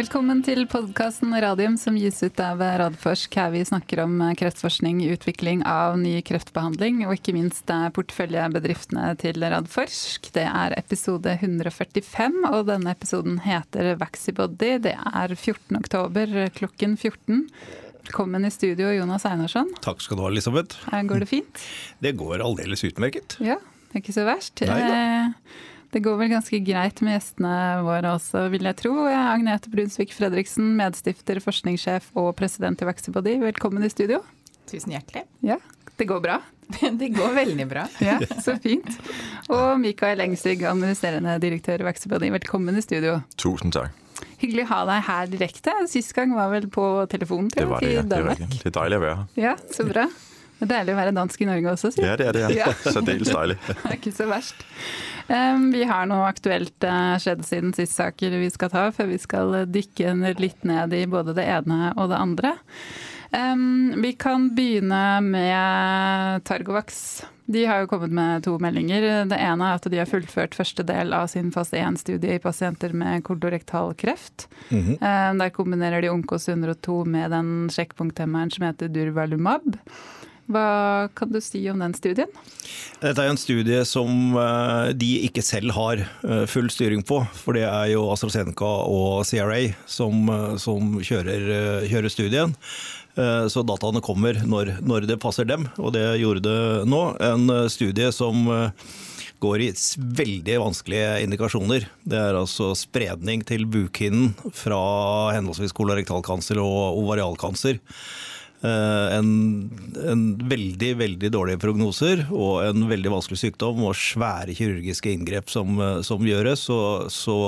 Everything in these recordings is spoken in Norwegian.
Velkommen til podkasten Radium som gis ut av Radforsk. Her vi snakker om kreftforskning, utvikling av ny kreftbehandling og ikke minst porteføljebedriftene til Radforsk. Det er episode 145, og denne episoden heter Vaxibody. Det er 14. oktober klokken 14. Velkommen i studio, Jonas Einarsson. Takk skal du ha, Elisabeth. Går det fint? Det går aldeles utmerket. Ja, det er ikke så verst. Nei da. Det går vel ganske greit med gjestene våre også, vil jeg tro. Agnete Brunsvik Fredriksen, medstifter, forskningssjef og president i Vaxibody. Velkommen i studio. Tusen hjertelig. Ja, Det går bra? Det går veldig bra. Ja, Så fint. Og Mikael Engsvig, administrerende direktør i Vaxibody. Velkommen i studio. Tusen takk. Hyggelig å ha deg her direkte. Sist gang var vel på telefonen til Det var det, i ja. Var. Det er deilig å være her. Ja, så bra. Det er deilig å være dansk i Norge også, si. Ja, det er det. Ja. Særdeles deilig. Det er ikke så verst. Um, vi har noe aktuelt uh, skjedd siden sist saker vi skal ta, før vi skal uh, dykke litt ned i både det ene og det andre. Um, vi kan begynne med Targovax. De har jo kommet med to meldinger. Det ene er at de har fullført første del av sin fase 1-studie i pasienter med kolorektal kreft. Mhm. Um, der kombinerer de Onkos 102 med den sjekkpunkthemmeren som heter Durvalumab. Hva kan du si om den studien? Dette er en studie som eh, de ikke selv har eh, full styring på. For det er jo AstraZeneca og CRA som, eh, som kjører, kjører studien. Så dataene kommer når, når det passer dem, og det gjorde det nå. En studie som går i veldig vanskelige indikasjoner. Det er altså spredning til bukhinnen fra henholdsvis kolorektalkancer og ovarialkancer. Eh, En, en veldig veldig dårlige prognoser og en veldig vanskelig sykdom og svære kirurgiske inngrep som, eh, som gjøres. Så, så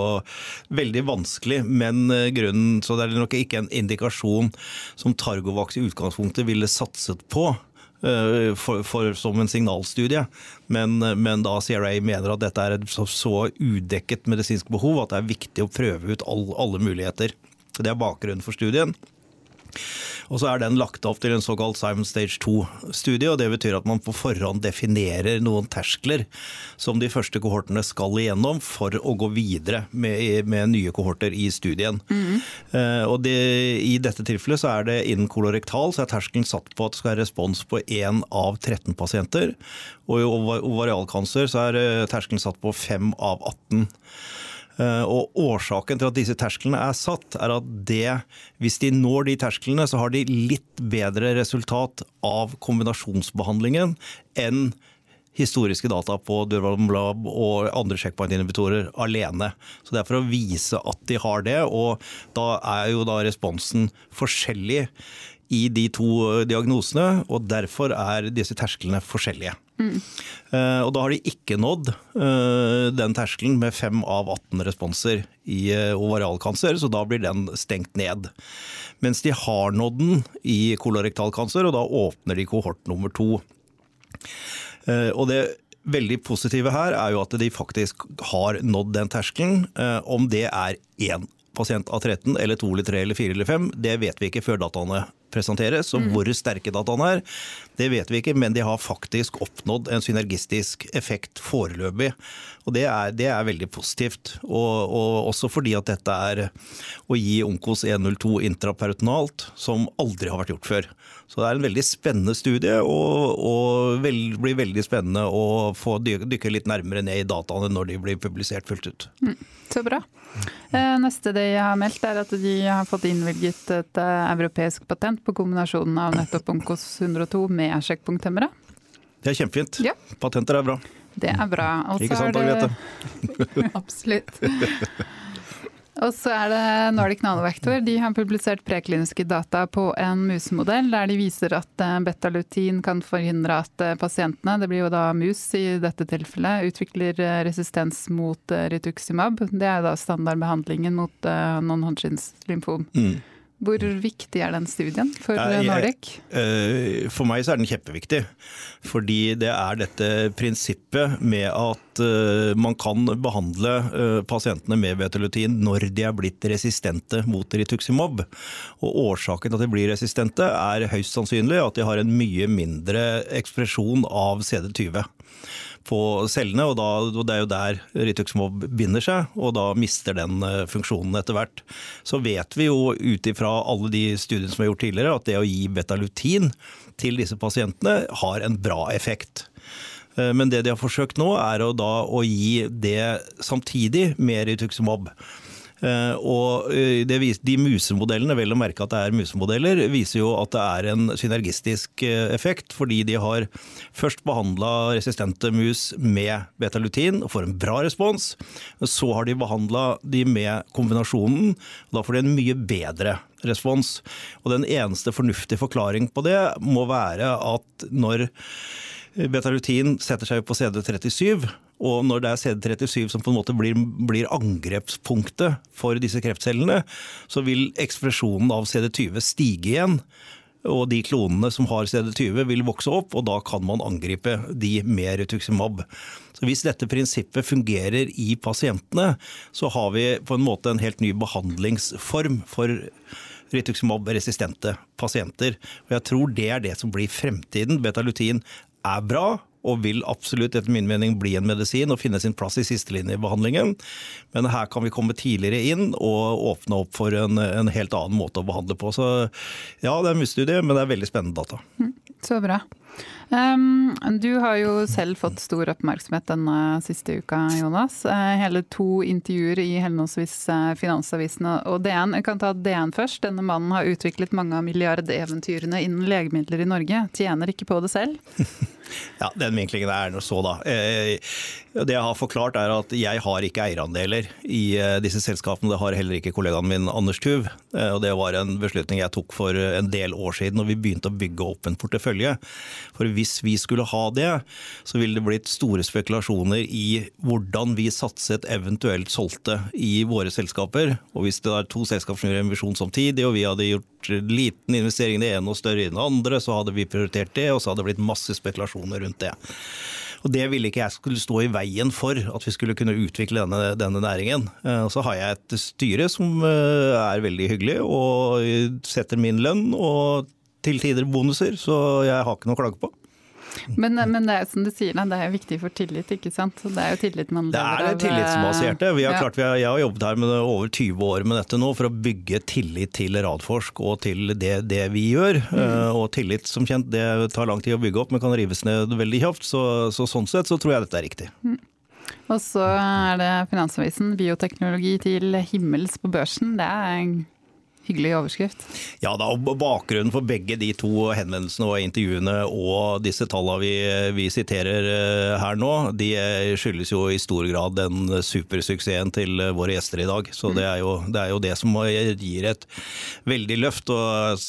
veldig vanskelig, men eh, grunnen, så det er nok ikke en indikasjon som Targovax i utgangspunktet ville satset på. For, for, som en signalstudie, men, men da CRA mener at dette er et så, så udekket medisinsk behov at det er viktig å prøve ut all, alle muligheter. Det er bakgrunnen for studien. Og så er den lagt opp til en såkalt Simon Stage 2-studie. og Det betyr at man på forhånd definerer noen terskler som de første kohortene skal igjennom for å gå videre med, med nye kohorter i studien. Eh, og det, I dette tilfellet så er det innen kolorektal så er terskelen satt på at det skal være respons på 1 av 13 pasienter. Og i ova- ovarialkancer så er eh, terskelen satt på 5 av 18. Eh, Og Årsaken til at disse tersklene er satt, er at det, hvis de når de tersklene, så har de litt bedre resultat av kombinasjonsbehandlingen enn historiske data på Durvalumab og andre checkpoint-inhibitorer alene. Så Det er for å vise at de har det, og da er jo da responsen forskjellig i de to diagnosene, og derfor er disse tersklene forskjellige. Eh, Og da har de ikke nådd eh, den terskelen med 5 av 18 responser i eh, ovarialkancer, så da blir den stengt ned. Mens de har nådd den i kolorektalkancer, og da åpner de kohort nummer to. Eh, Og det veldig positive her er jo at de faktisk har nådd den terskelen. Eh, Om det er én pasient av 13 eller 2 eller 3 eller 4 eller 5, det vet vi ikke før dataene presenteres. Og hvor sterke dataene er, det vet vi ikke, men de har faktisk oppnådd en synergistisk effekt foreløpig. Og det er, det er veldig positivt. Og, og også fordi at dette er å gi Onkos 102 intraperitonalt, som aldri har vært gjort før. Så det er en veldig spennende studie, og, og vel, blir veldig spennende å få dykke litt nærmere ned i dataene når de blir publisert fullt ut. Så bra. Neste det jeg har meldt er at de har fått innvilget et eh, europeisk patent på kombinasjonen av nettopp Onkos 102 med sjekkpunkthemmere. Det er kjempefint. Ja. Patenter er bra. Det er bra. Ikke sant, Agnete? Absolutt. Og så er det Nordic Nanovector. De har publisert prekliniske data på en musemodell der de viser at eh, betalutin kan forhindre at eh, pasientene, det blir jo da mus i dette tilfellet, utvikler eh, resistens mot rituximab. Det er da standardbehandlingen mot non-Hodgins lymfom. Mm. Hvor viktig er den studien for Nordic? Eh, For meg så er den kjempeviktig. Fordi det er dette prinsippet med at eh, man kan behandle eh, pasientene med betalutin når de er blitt resistente mot rituximab. Og årsaken til at de blir resistente er høyst sannsynlig at de har en mye mindre ekspresjon av CD20 på cellene. og, da, og Det er jo der rituximab binder seg, og da mister den eh, funksjonen etter hvert. Så vet vi jo ut ifra alle de studiene som er gjort tidligere, at det å gi betalutin til disse pasientene har en bra effekt. Eh, men det de har forsøkt nå, er å, da, å gi det samtidig med rituximab. Eh, og eh, De musemodellene, vel å merke at det er musemodeller, viser jo at det er en synergistisk eh, effekt. Fordi de har først behandla resistente mus med betalutin og får en bra respons. Så har de behandla de med kombinasjonen. og Da får de en mye bedre respons. Og Den eneste fornuftige forklaring på det må være at når betalutin setter seg på CD37, og når det er CD37 som på en måte blir, blir, angrepspunktet for disse kreftcellene, så vil ekspresjonen av CD20 stige igjen. Og de klonene som har CD20 vil vokse opp, og da kan man angripe de med retuximab. Så Hvis dette prinsippet fungerer i pasientene, så har vi på en måte en helt ny behandlingsform for rituximab-resistente pasienter. Og Jeg tror det er det som blir fremtiden. Betalutin er bra, og vil absolutt etter min mening bli en medisin og finne sin plass i sistelinjebehandlingen. Men her kan vi komme tidligere inn og åpne opp for en, en helt annen måte å behandle på. Så ja, det er mye studie, men det er veldig spennende data. Mm, så bra. Um, du har jo selv fått stor oppmerksomhet denne siste uka, Jonas. Uh, hele to intervjuer i henholdsvis uh, Finansavisen og DN. Jeg kan ta DN først. Denne mannen har utviklet mange av milliardeventyrene innen legemidler i Norge. Tjener ikke på det selv. Ja, Den vinklingen er noe så, da. Eh, det jeg har forklart er at jeg har ikke eierandeler i eh, disse selskapene. Det har heller ikke kollegaen min Anders Tuv. Eh, og Det var en beslutning jeg tok for en del år siden når vi begynte å bygge opp en portefølje. For hvis vi skulle ha det, så ville det blitt store spekulasjoner i hvordan vi satset, eventuelt solgte, i våre selskaper. Og hvis det er to selskaper som gjør emisjon samtidig, og vi hadde gjort liten investering i det ene og større i det andre, så hadde vi prioritert det, og så hadde det blitt masse spekulasjoner rundt det. Og Det ville ikke jeg skulle stå i veien for, at vi skulle kunne utvikle denne, denne næringen. Eh, så har jeg et styre som eh, er veldig hyggelig og setter min lønn og til tider bonuser, så jeg har ikke noe å klage på. Men, men, det er som du sier, det er viktig for tillit, ikke sant? Det er jo tillit man lever av. Det er tillitsbaserte. Vi har ja. klart, vi har, jeg har jobbet her med over 20 år med dette nå for å bygge tillit til Radforsk og til det, det vi gjør. Mm. Uh, og tillit som kjent, det tar lang tid å bygge opp, men kan rives ned veldig kjapt. Så, så sånn sett så tror jeg dette er riktig. Mm. Og så er det Finansavisen, bioteknologi til himmels på børsen. Det er Hyggelig overskrift. Ja da, og Bakgrunnen for begge de to henvendelsene og intervjuene og disse tallene vi, vi siterer eh, her nå, de skyldes jo i stor grad den supersuksessen til våre gjester i dag. Så det er jo det, er jo det som gir et veldig løft. og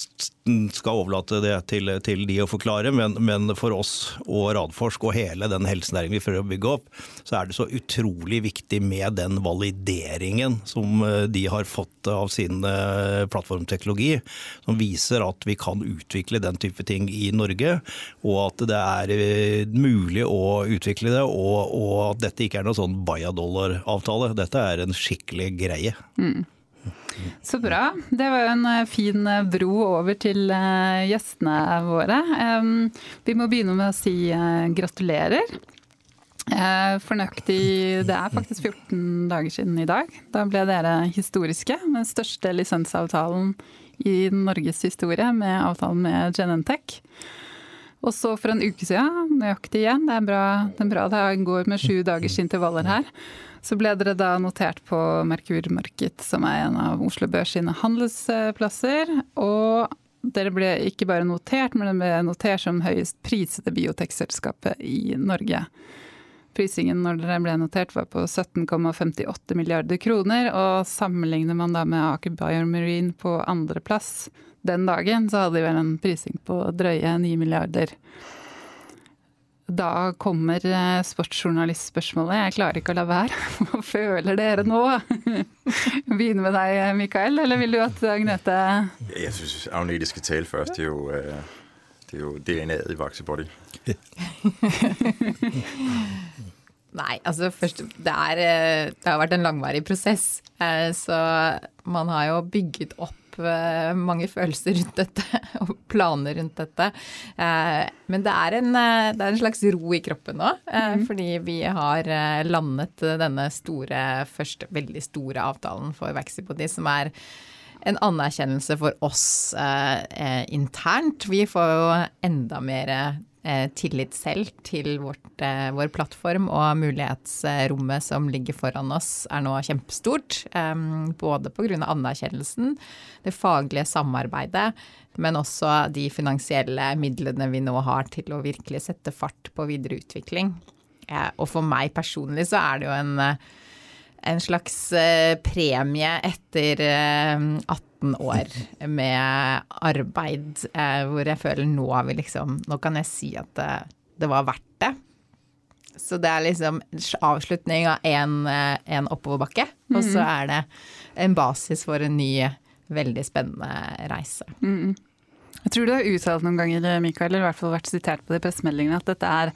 skal overlate det til, til de å forklare, men, men, for oss og Radforsk og hele den helsenæringen vi prøver å bygge opp, så er det så utrolig viktig med den valideringen som eh, de har fått av sin eh, plattformteknologi, som viser at vi kan utvikle den type ting i Norge, og at det er eh, mulig å utvikle det, og, og at dette ikke er noe sånn Bayadollar-avtale. Dette er en skikkelig greie. Mm. Så bra. Det var jo en eh, fin eh, bro over til gjestene våre. Vi må begynne med å si gratulerer. For nøyaktig Det er faktisk 14 dager siden i dag. Da ble dere historiske. Den største lisensavtalen i Norges historie med avtalen med Genentech. Og så for en uke siden, nøyaktig igjen, det er bra det, er bra det går med sju dagers intervaller her, så ble dere da notert på Merkur Market, som er en av Oslo Børs sine handelsplasser. Og dere ble ikke bare notert, men dere ble notert som høyest prisede biotekselskapet i Norge. Prisingen når dere ble notert var på 17,58 milliarder kroner, og sammenligner man da med Aker Biomarine på andreplass den dagen, så hadde de vel en prising på drøye 9 milliarder. Da kommer eh, sportsjournalistspørsmålet. Jeg klarer ikke å la være. Hva føler dere nå? Begynne med deg, Mikael, eller vil du at Agnete Jeg syns Agnete skal tale først. Det er jo, øh, det er jo DNA-et i Vaxibody. Nei, altså først det, er, øh, det har vært en langvarig prosess. Øh, så man har jo bygget opp eh, mange følelser rundt dette, og planer rundt dette. Eh, men det er, en, eh, det er en slags ro i kroppen nå, mm. fordi vi har eh, landet denne store, første veldig store avtalen for Vaxibody, som er en anerkjennelse for oss eh, eh, internt. Vi får jo enda mer eh, tillit selv til vårt, eh, vår plattform, og mulighetsrommet som ligger foran oss er nå kjempestort. Eh, både pga. anerkjennelsen, det faglige samarbeidet, men også de finansielle midlene vi nå har til å virkelig sette fart på videre utvikling. Og for meg personlig så er det jo en en slags eh, premie etter eh, 18 år med arbeid, eh, hvor jeg føler nå har vi liksom Nå kan jeg si at det, det var verdt det. Så det er liksom avslutning av en, oppoverbakke, mm. og så er det en basis for en ny, veldig spennende reise. Jeg tror du har uttalt noen ganger, Mikael, eller i hvert fall vært sitert på det i pressemeldingene, at dette er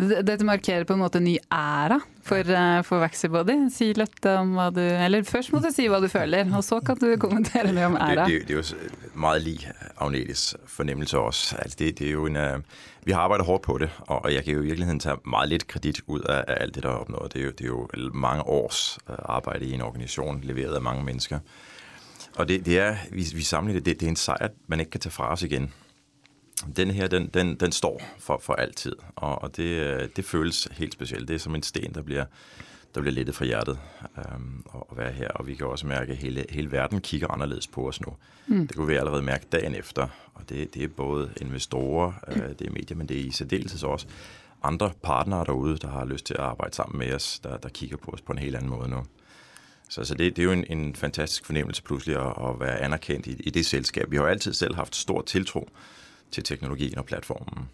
dette markerer på en måte en ny æra for, eh, for Vaxybody. Si litt om hva du Eller først må du si hva du føler, og så kan du kommentere det om Det, æra. det, det er jo meget lig Agnetes fornemmelse også. Altså det, det er jo en, øh, vi har arbeidet hårdt på det, og jeg kan jo i virkeligheten tage meget litt kredit ut av, av alt det, der er oppnådd. Det er jo, det mange års arbeid i en organisation, leveret av mange mennesker. Og det, det er, vi, vi samler det, det er en seier man ikke kan ta fra oss igen. Den her, den, den, den står for, for altid, og, og det, det føles helt specielt. Det er som en sten, der bliver, der bliver lettet fra hjertet øhm, at at være her. Og vi kan også mærke, at hele, hele verden kigger anderledes på os nu. Mm. Det kunne vi allerede mærke dagen efter. Og det, det er både investorer, øh, det er medier, men det er i særdeleshed også andre partnere derude, der har lyst til at arbejde sammen med os, der, der kigger på os på en helt anden måde nu. Så, så det, det er jo en, en fantastisk fornemmelse pludselig at, at være anerkendt i, i det selskab. Vi har jo altid selv haft stor tiltro til teknologien og platformen.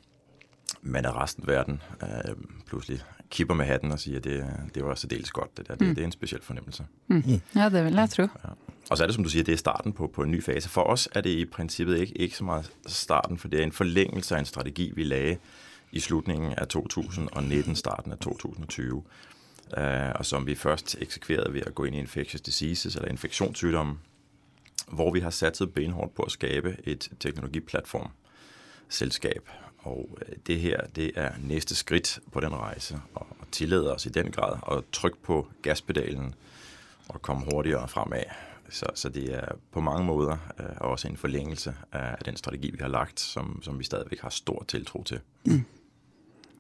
Men at resten av verden øh, pludselig kipper med hatten og sier at det, det var så dels godt. Det, der. Det, det er en speciel fornemmelse. Ja, det vil jeg tro. Og så er det, som du sier, det er starten på, på en ny fase. For oss er det i princippet ikke, ikke så meget starten, for det er en forlengelse av en strategi, vi lagde i slutningen av 2019, starten av 2020. Uh, og som vi først eksekverede ved å gå inn i infectious diseases, eller infeksjonssykdom, hvor vi har satset benhårdt på å skabe et teknologiplatform selskab. Og øh, det her, det er næste skridt på den rejse, og, tillader os i den grad at trykke på gaspedalen og komme hurtigere fremad. Så, så det er på mange måder øh, også en forlængelse af den strategi, vi har lagt, som, som vi stadigvæk har stor tiltro til.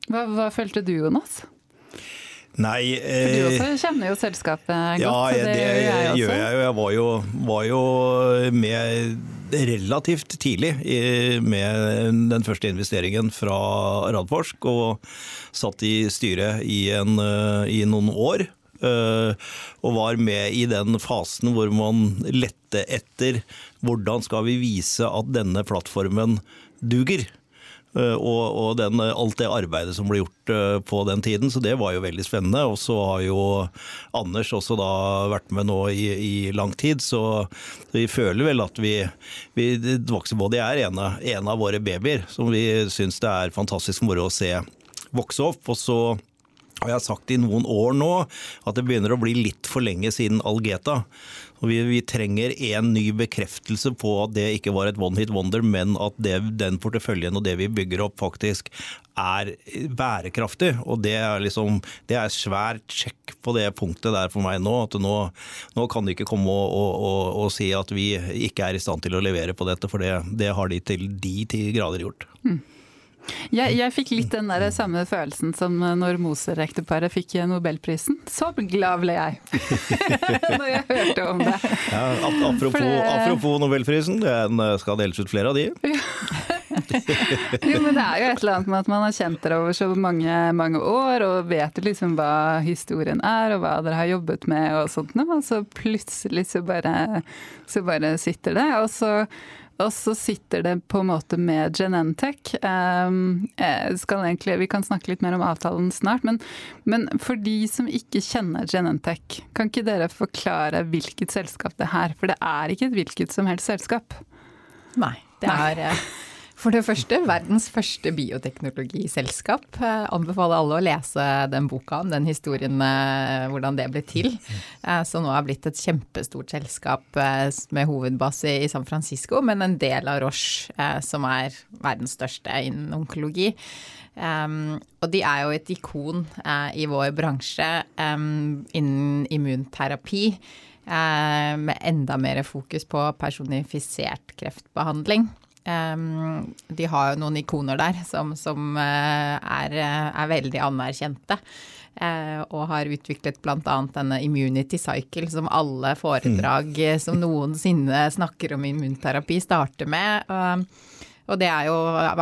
Hva, hva følte du, Jonas? Nei For du eh, også kjenner jo selskapet godt. Ja, det, gjør jeg gjør jeg jo. Jeg var jo, var jo med relativt tidlig i, med den første investeringen fra Radforsk, og satt i styret i, en, eh, i noen år. eh, Og var med i den fasen hvor man lette etter hvordan skal vi vise at denne plattformen duger. Eh, og, og den, alt det arbeidet som ble gjort eh, på den tiden. Så det var jo veldig spennende. Og så har jo Anders også da vært med nå i, i lang tid, så vi føler vel at vi, vi Vaxibody er en av, en av våre babyer som vi syns det er fantastisk moro å se vokse opp. Og så har jeg sagt i noen år nå at det begynner å bli litt for lenge siden Algeta. Vi, vi trenger en ny bekreftelse på at det ikke var et one hit wonder, men at det, den porteføljen og det vi bygger opp faktisk er bærekraftig. Og det er liksom det er svært sjekk på det punktet der for meg nå. At nå, nå kan de ikke komme og, og, og, og si at vi ikke er i stand til å levere på dette, for det, det har de til de ti grader gjort. Jeg, jeg fikk litt den der samme følelsen som når Moser-ekteparet fikk Nobelprisen. Så glad ble jeg når jeg hørte om det. Ja, apropos, det- apropos Nobelprisen, den skal deles ut flere av de. Jo, men det er jo et eller annet med at man har kjent dere over så mange, mange år, og vet liksom hva historien er, og hva dere har jobbet med og sånt noe, og så plutselig så bare, så bare sitter det. Og så, og så sitter det på en måte med Genentech. Um, eh, egentlig, vi kan snakke litt mer om avtalen snart, men, men for de som ikke kjenner Genentech, kan ikke dere forklare hvilket selskap det er? For det er ikke et hvilket som helst selskap. Nei. Det er eh, For det første, verdens første bioteknologiselskap. Anbefaler alle å lese den boka om den historien, eh, hvordan det ble til. Eh, som nå er blitt et kjempestort selskap eh, med hovedbase i San Francisco, men en del av Roche, som er verdens største innen onkologi. og de er jo et ikon i vår bransje innen immunterapi. med enda mer fokus på personifisert kreftbehandling. Um, de har jo noen ikoner der som, som uh, er, er, veldig anerkjente. Uh, og har utviklet bl.a. denne Immunity Cycle, som alle foredrag mm. som noensinne snakker om immunterapi, starter med. Uh, og det er jo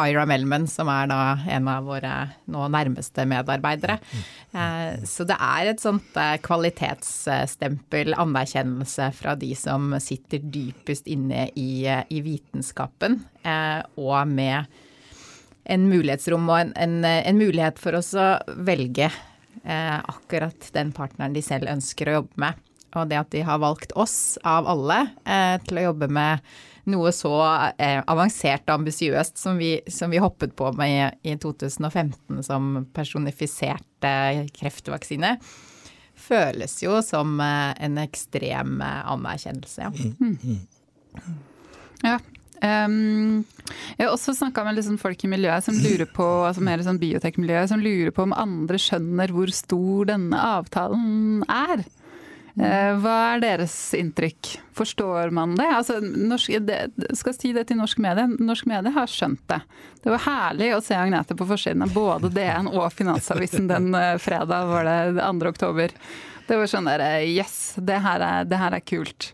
Ira Melman som er da en av våre nå nærmeste medarbeidere. Eh, så det er et sånt eh, kvalitetsstempel, anerkjennelse fra de som sitter dypest inne i, eh, i vitenskapen, og med en mulighetsrom og en, en, en mulighet for oss å velge akkurat den partneren de selv ønsker å jobbe med. Og det at de har valgt oss, av alle, til å jobbe med noe så eh, avansert og ambisiøst som, som, vi hoppet på med i 2015 som personifiserte kreftvaksine, føles jo som eh, en ekstrem eh, anerkjennelse, ja. Mm. Ja, Um, jeg har også snakka med liksom folk i miljøet som lurer på altså mer sånn biotekmiljøet, som lurer på om andre skjønner hvor stor denne avtalen er. Eh, hva er deres inntrykk? Forstår man det? Altså, norsk, det skal si det til norsk medie. Norsk medie har skjønt det. Det var herlig å se Agnete på forsiden av både DN og Finansavisen den eh, fredag, var det 2. oktober. Det var sånn der Yes, det her er, det her er kult.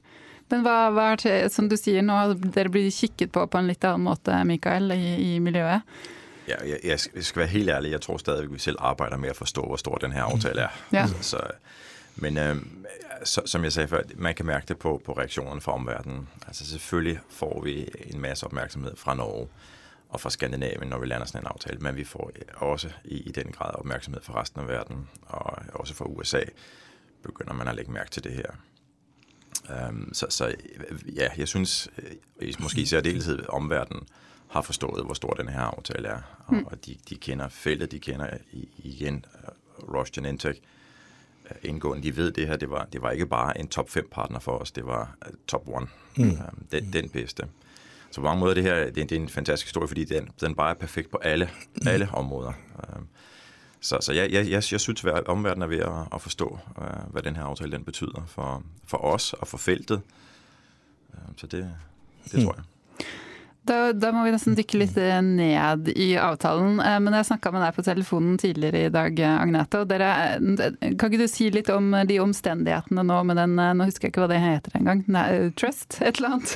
Men hva, hva er som du sier nå, dere blir kikket på på en litt annen måte, Mikael, i, i miljøet? Ja, jeg, jeg, skal være helt ærlig, jeg tror stadig vi selv arbeider med å forstå hvor stor denne avtalen er. Ja. Så, men øh, så, som jeg sagde før, man kan mærke det på, på reaktionerne fra omverdenen. Altså selvfølgelig får vi en masse opmærksomhed fra Norge og fra Skandinavien, når vi lander sådan en aftale, men vi får også i, i den grad opmærksomhed fra resten av verden, og også fra USA begynder man at lægge mærke til det her. Um, så, så ja, jeg synes øh, måske i særdeleshed omverdenen har forstået, hvor stor den her aftale er, og, mm. og de, de kender feltet, de kender igen uh, Roche Genentech, indgående. De ved det her, det var, det var ikke bare en top 5 partner for os, det var uh, top 1. Mm. Uh, den, den bedste. Så på mange måder det her, det, det er en fantastisk historie, fordi den, den bare er perfekt på alle, alle områder. Uh, så, så jeg, jeg, jeg, jeg synes, at omverdenen er ved at, at forstå, hvad den her aftale den betyder for, for os og for feltet. Så det, det tror jeg. Da, da, må vi nesten dykke litt ned i avtalen. Eh, men jeg snakka med deg på telefonen tidligere i dag, Agnete. og dere, Kan ikke du si litt om de omstendighetene nå med den Nå husker jeg ikke hva det heter engang. Trust? Et eller annet?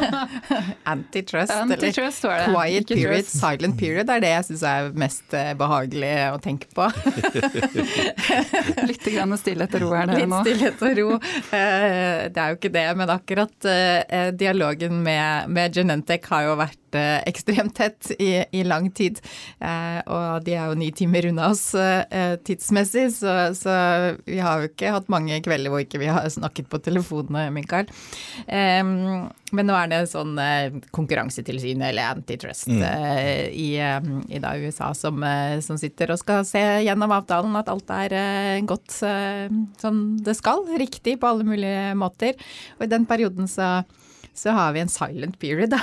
Antitrust. Antitrust var det. Quiet ikke period, trust. silent period er det jeg syns er mest eh, behagelig å tenke på. litt grann stillhet og ro er det litt nå. Litt stillhet og ro. Eh, det er jo ikke det, men akkurat dialogen med, med Genente Scientec har jo vært eh, ekstremt tett i, i lang tid. Eh, og de er jo ni timer unna oss eh, tidsmessig, så, så, vi har jo ikke hatt mange kvelder hvor ikke vi har snakket på telefonene, Mikael. men nå er det sånn konkurransetilsyn eller antitrust mm. i, i da USA som, som, sitter og skal se gjennom avtalen at alt er gått sånn det skal, riktig på alle mulige måter. Og i den perioden så så har vi en silent period, da.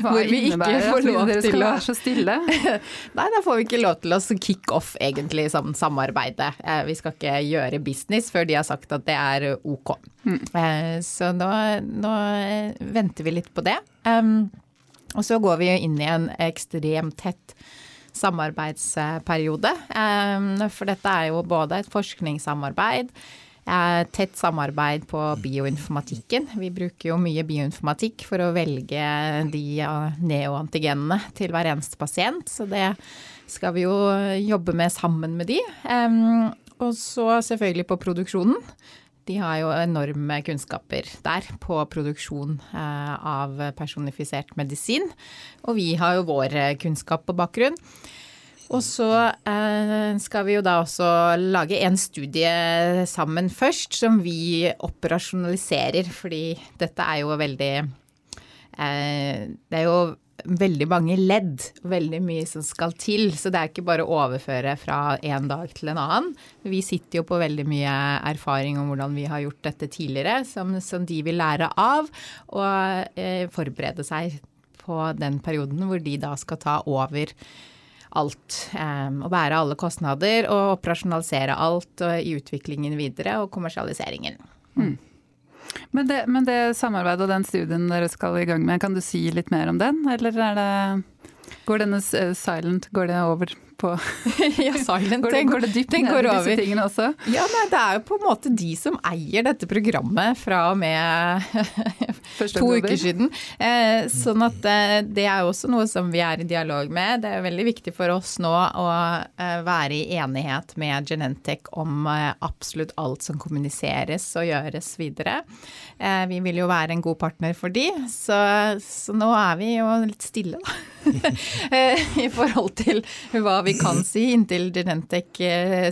Hva hvor vi ikke får lov dere til å være så stille? Nei, da får vi ikke lov til å kick off egentlig som samarbeide. Eh, vi skal ikke gjøre business før de har sagt at det er ok. Mm. Så nå, nå, venter vi litt på det. Og så går vi inn i en ekstremt tett samarbeidsperiode. For dette er jo både et forskningssamarbeid Tett samarbeid på bioinformatikken. Vi bruker jo mye bioinformatikk for å velge de neoantigenene til hver eneste pasient, så det skal vi jo jobbe med sammen med de. Og så selvfølgelig på produksjonen. De har jo enorme kunnskaper der på produksjon eh, av personifisert medisin. Og vi har jo vår kunnskap på bakgrunn. Og så eh, skal vi jo da også lage en studie sammen først, som vi operasjonaliserer, fordi dette er jo veldig eh, Det er jo veldig mange ledd, veldig mye som skal til. Så det er ikke bare å overføre fra en dag til en annen. Vi sitter jo på veldig mye erfaring om hvordan vi har gjort dette tidligere, som, som de vil lære av, og eh, forberede seg på den perioden hvor de da skal ta over alt. Og bære alle kostnader og operasjonalisere alt i utviklingen videre og kommersialiseringen. Mm. Men, det, men det samarbeidet og den studien dere skal i gang med, kan du si litt mer om den, eller er det Går denne uh, silent, går det over på Ja, silent. går, det, går det dypt ned i disse tingene også? Ja, nei, det er jo på en måte de som eier dette programmet fra og med to uker siden. Eh, sånn at eh, det er også noe som vi er i dialog med. Det er veldig viktig for oss nå å eh, være i enighet med Genentech om eh, absolutt alt som kommuniseres og gjøres videre. Eh, vi vil jo være en god partner for de, så, så nå er vi jo litt stille, da. Eh, I forhold til hva vi kan si, inntil Genentech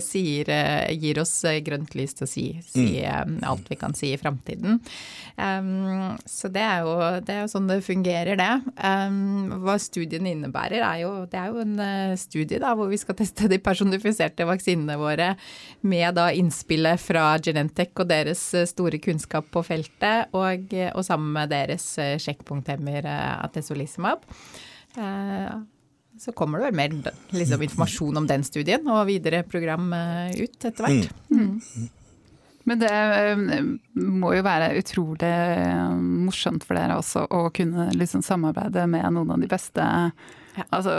sier, gir oss grønt lys til å si, si mm. alt vi kan si i framtiden. Um, så det er, jo, det er, jo, sånn det fungerer, det. Um, hva studien innebærer, er jo, det er jo en uh, studie da, hvor vi skal teste de personifiserte vaksinene våre med da innspillet fra Genentech og deres uh, store kunnskap på feltet, og, uh, og sammen med deres sjekkpunkthemmer Atesolizumab. Så kommer det vel mer liksom, informasjon om den studien og videre program ut etter hvert. Mm. Mm. Men det eh, må jo være utrolig eh, morsomt for dere også å kunne liksom samarbeide med noen av de beste ja. altså,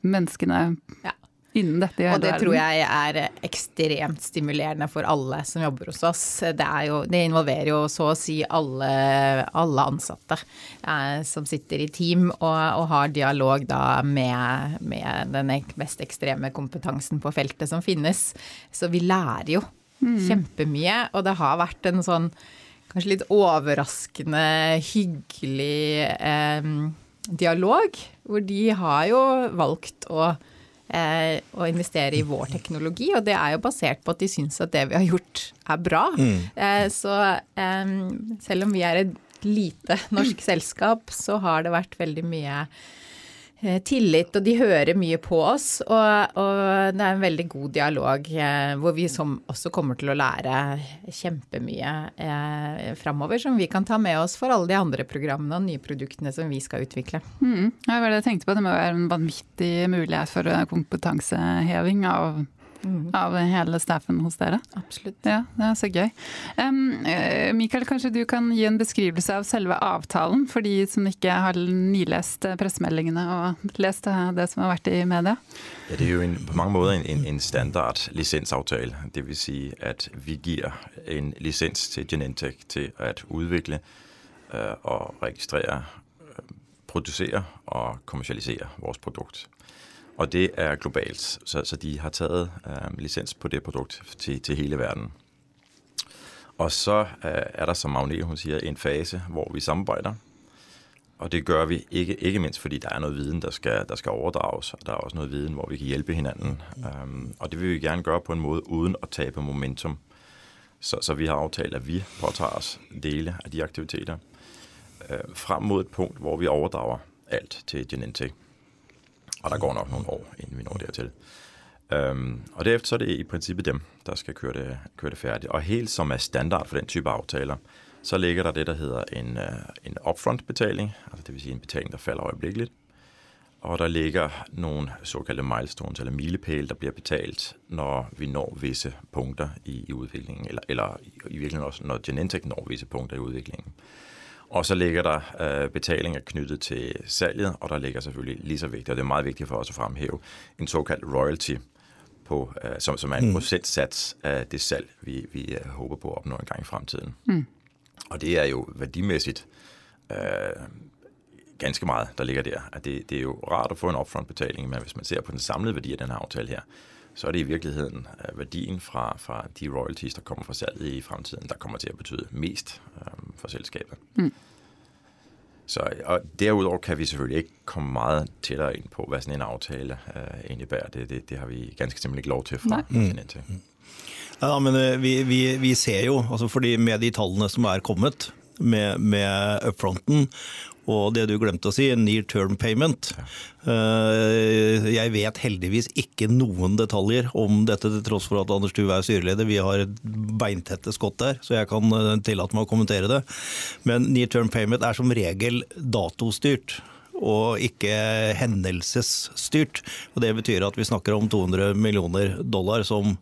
menneskene ja. Innen dette. Og det tror jeg er ekstremt stimulerende for alle som jobber hos oss. Det, jo, det involverer jo så å si alle, alle ansatte eh, som sitter i team og, og har dialog da med, med den mest ekstreme kompetansen på feltet som finnes. Så vi lærer jo Mm. Kjempemye. Og det har vært en sånn kanskje litt overraskende hyggelig eh, dialog, hvor de har jo valgt å, å investere i vår teknologi, og det er jo basert på at de syns at det vi har gjort er bra. Mm. Eh, så selv om vi er et lite norsk selskap, så har det vært veldig mye Eh, tillit, og de hører mye på oss. Og, og det er en veldig god dialog eh, hvor vi som, også kommer til å lære kjempemye eh, framover, som vi kan ta med oss for alle de andre programmene og nye produktene som vi skal utvikle. Mm. Ja, det på, det må være en vanvittig mulighet for kompetanseheving av mm. av hele staffen hos dere. Absolutt. Ja, Det er så gøy. Um, Mikael, kanskje du kan gi en beskrivelse av selve avtalen for de som ikke har nilest pressemeldingene og lest det som har vært i media? Ja, Det er jo en, på mange måter en, en, en standard lisensavtale. Dvs. Si at vi gir en lisens til Genentech til å utvikle uh, og registrere, uh, produsere og kommersialisere vårt produkt. Og det er globalt, så, så de har taget øh, licens på det produkt til, til hele verden. Og så øh, er der, som Agnete hun siger, en fase, hvor vi samarbejder. Og det gør vi ikke, ikke mindst, fordi der er noget viden, der skal, der skal overdrages, og der er også noget viden, hvor vi kan hjælpe hinanden. Um, og det vil vi gerne gøre på en måde, uden at tabe momentum. Så, så vi har aftalt, at vi påtager os dele af de aktiviteter øh, frem mod et punkt, hvor vi overdrager alt til Genentech. Og der går nok nogle år, inden vi når dertil. Øhm, og derefter så er det i princippet dem, der skal køre det, køre det færdigt. Og helt som er standard for den type aftaler, så ligger der det, der hedder en, uh, en upfront-betaling, altså det vil sige en betaling, der falder øjeblikkeligt. Og der ligger nogle såkaldte milestones, eller milepæle, der bliver betalt, når vi når visse punkter i, i udviklingen, eller, eller i, i virkeligheden også, når Genentech når visse punkter i udviklingen. Og så ligger der øh, betalinger knyttet til salget, og der ligger selvfølgelig lige så vigtigt, og det er meget vigtigt for os at fremhæve, en såkaldt royalty, på, øh, som, som er en mm. procentsats af det salg, vi, vi øh, håber på at opnå en gang i fremtiden. Mm. Og det er jo værdimæssigt øh, ganske meget, der ligger der. At det, det er jo rart at få en upfront-betaling, men hvis man ser på den samlede værdi af den her aftale her, så er det i virkeligheden øh, værdien fra, fra de royalties, der kommer fra salget i fremtiden, der kommer til at betyde mest øhm, for selskabet. Mm. Så, og derudover kan vi selvfølgelig ikke komme meget tættere ind på, hvad sådan en aftale øh, indebærer. Det, det, det har vi ganske simpelthen ikke lov til fra kontinentet. Mm. Ja, men øh, vi, vi, vi ser jo, altså fordi med de tallene som er kommet med, med upfronten, Og det du glemte å si, near term payment. Eh, jeg vet heldigvis ikke noen detaljer om dette, til tross for at Anders Tuve er styreleder. Vi har et beintette skott der, så jeg kan eh, tillate meg å kommentere det. Men near term payment er som regel datostyrt og ikke hendelsesstyrt. Og Det betyr at vi snakker om 200 millioner dollar som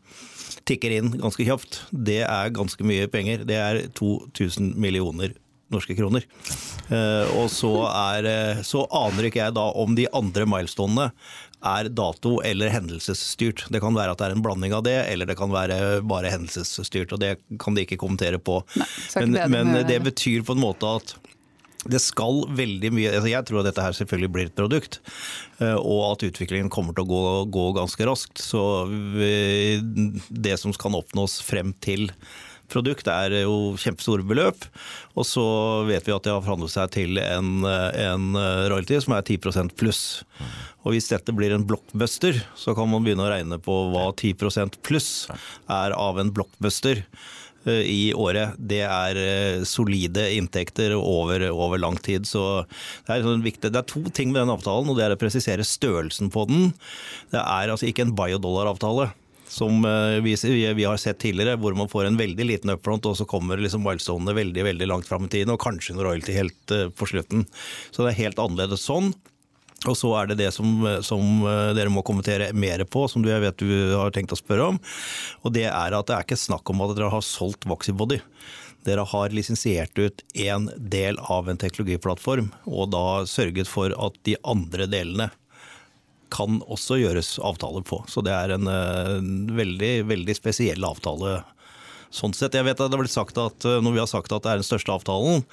tikker inn ganske kjapt. Det er ganske mye penger. Det er 2000 millioner norske kroner. Eh, og så, er, så aner ikke jeg da om de andre milestonene er dato- eller hendelsesstyrt. Det kan være at det er en blanding av det, eller det kan være bare hendelsesstyrt. og Det kan de ikke kommentere på. Nei, men, det men med- det betyr på en måte at det skal veldig mye altså Jeg tror at dette her selvfølgelig blir et produkt, eh, og at utviklingen kommer til å gå, gå ganske raskt. Så det som kan oppnås frem til produkt, er jo kjempestore beløp. Og så vet vi at de har forhandlet seg til en, en royalty som er 10% pluss. Og hvis dette blir en blockbuster, så kan man begynne å regne på hva 10% pluss er av en blockbuster eh, i året. Det er eh, solide inntekter over, over lang tid. Så det er, sånn viktig. det er to ting med den avtalen, og det er å presisere størrelsen på den. Det er altså ikke en biodollar-avtale. Som eh, vi, vi har sett tidligere, hvor man får en veldig liten upfront, og så kommer liksom milestonene veldig veldig langt fram i tiden, og kanskje en royalty helt eh, på slutten. Så det er helt annerledes sånn. Og så er det det som, som eh, dere må kommentere mer på, som du, jeg vet du har tenkt å spørre om. Og det er at det er ikke snakk om at dere har solgt Voxybody. Dere har lisensiert ut en del av en teknologiplattform, og da sørget for at de andre delene kan også gjøres avtaler på. Så det er en, eh, en veldig, veldig spesiell avtale. Sånn sett, jeg vet at det har blitt sagt at eh, Når vi har sagt at det er den største avtalen,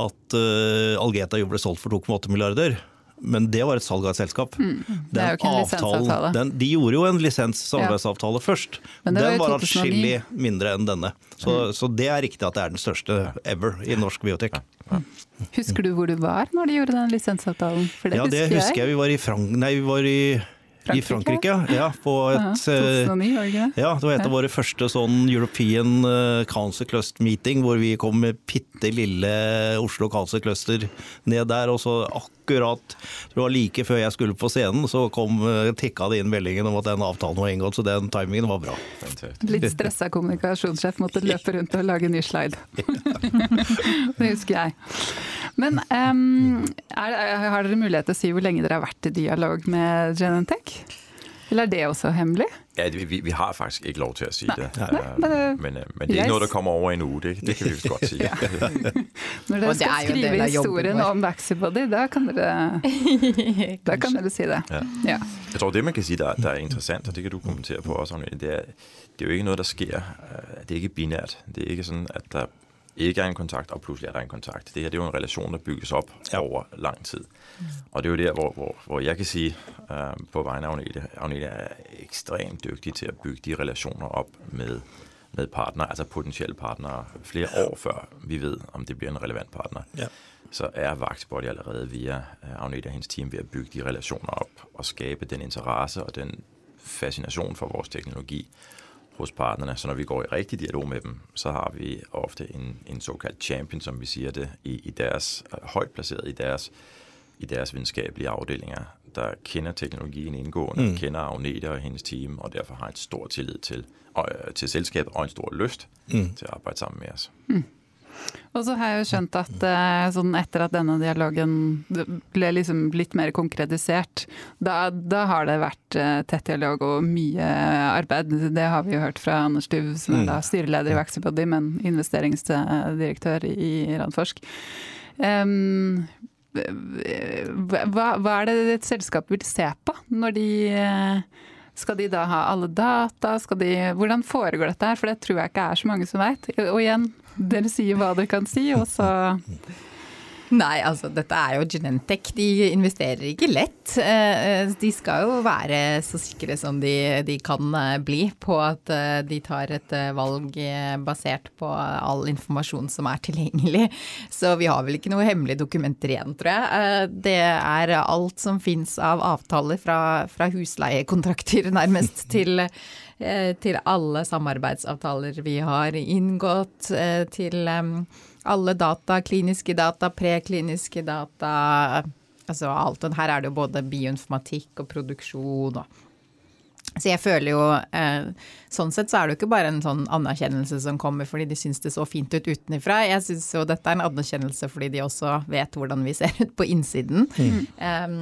at uh, Algeta jo ble solgt for 2,8 milliarder. Men det var et salg av et selskap. Mm. Det er jo ikke en lisensavtale. den, de gjorde jo en lisenssamarbeidsavtale først. Men var Den var 2009. atskillig mindre enn denne. Så, Mm. så det er riktig at det er den største ever i norsk biotek. Husker du hvor du var når de gjorde den lisensavtalen? For det Ja, det husker jeg. Vi var i, Frank nei, vi var i, i Frankrike? Frankrike. Ja, på et ja, 2009, var det ikke det? ja, det var et av våre første sånn European eh, Council Cluster Meeting, hvor vi kom med bitte lille Oslo Council Cluster ned der. Og så akkurat, det var like før jeg skulle på scenen, så kom, eh, tikka det inn meldingen om at den avtalen var inngått, så den timingen var bra. Litt stressa kommunikasjonssjef måtte løpe rundt og lage ny slide. det husker jeg. Men um, er, har dere mulighet til å si hvor lenge dere har vært i dialog med Genentech? Eller er det også hemmelig? Ja, vi, vi har faktisk ikke lov til å si Nei. det. Nei, Øh, men, men, øh, men det er ikke noe der kommer over en uke, det, det kan vi godt si. Når dere skal er skrive historien om Vaxibody, da kan dere, da kan dere si det. Ja. Ja. Jeg tror, det man kan si der, der er interessant, og det kan du kommentere på også, det er, det er jo ikke noe der sker. øh, Det er ikke binært. Det er ikke sånn at der ikke er en kontakt, og plutselig er der en kontakt. Det her det er jo en relasjon der bygges opp Ja. over lang tid. Og det er jo der, hvor, hvor, hvor jeg kan sige øh, på vegne af Agnete, Agnete er ekstremt dygtig til at bygge de relationer op med, med partnere, altså potentielle partnere, flere år før vi ved, om det bliver en relevant partner Ja. så er Vaxibody allerede via øh, Agnete og hendes team ved at bygge de relationer op og skabe den interesse og den fascination for vores teknologi hos partnerne. Så når vi går i rigtig dialog med dem, så har vi ofte en, en såkaldt champion, som vi siger det, i, i deres, øh, højt placeret i deres, i deres videnskabelige afdelinger, der kender teknologien indgående, Mm. mm. kender Agnete og hendes team, og derfor har en stor tillid til, og, øh, til selskabet og en stor lyst Mm. til at arbejde sammen med os. Og så har jeg jo skjønt at eh, sånn etter at denne dialogen ble liksom litt mer konkretisert, da, da har det vært eh, tett dialog og mye arbeid. Det har vi jo hørt fra Anders Duv, som er Mm. da styreleder i Vaxibody, men investeringsdirektør i Randforsk. Em, hva, hva er det et selskap vil se på når de eh, skal de da ha alle data? De, hvordan foregår dette her? For det tror jeg ikke er så mange som veit. Og igjen, dere sier hva dere kan si, og så Nei, altså dette er jo Genentech. De investerer ikke lett. Eh, De skal jo være så sikre som de, de kan eh, bli på at eh, de tar et valg basert på all informasjon som er tilgjengelig. Så vi har vel ikke noe hemmelige dokumenter igjen, tror jeg. Det er alt som fins av avtaler fra, fra husleiekontrakter nærmest til til alle samarbeidsavtaler vi har inngått, til alle data, kliniske data, prekliniske data, altså alt. Og her er det jo både bioinformatikk og produksjon og så jeg føler jo eh, Sånn sett så er det jo ikke bare en sånn anerkjennelse som kommer fordi de syns det så fint ut utenifra. Jeg syns jo dette er en anerkjennelse fordi de også vet hvordan vi ser ut på innsiden. Mm. Um,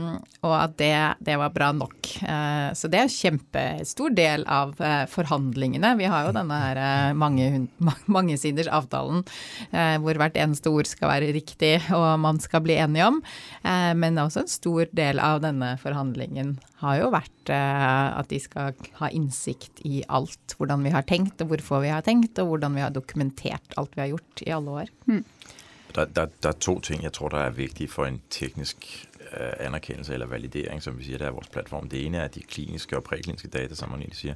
og at det, det, var bra nok. Uh, så det er en kjempestor del av uh, forhandlingene. Vi har jo denne her uh, mange, mangesiders avtalen hvor hvert eneste ord skal være riktig og man skal bli enige om. men også en stor del av denne forhandlingen har jo vært at de skal ha innsikt i alt hvordan vi har tenkt, og hvorfor vi har tenkt, og hvordan vi har dokumentert alt vi har gjort i alle år. Mm. Der, der, der, er to ting jeg tror der er viktige for en teknisk uh, anerkjennelse eller validering, som vi sier det er vores platform. Det ene er de kliniske og prekliniske data, som man egentlig sier.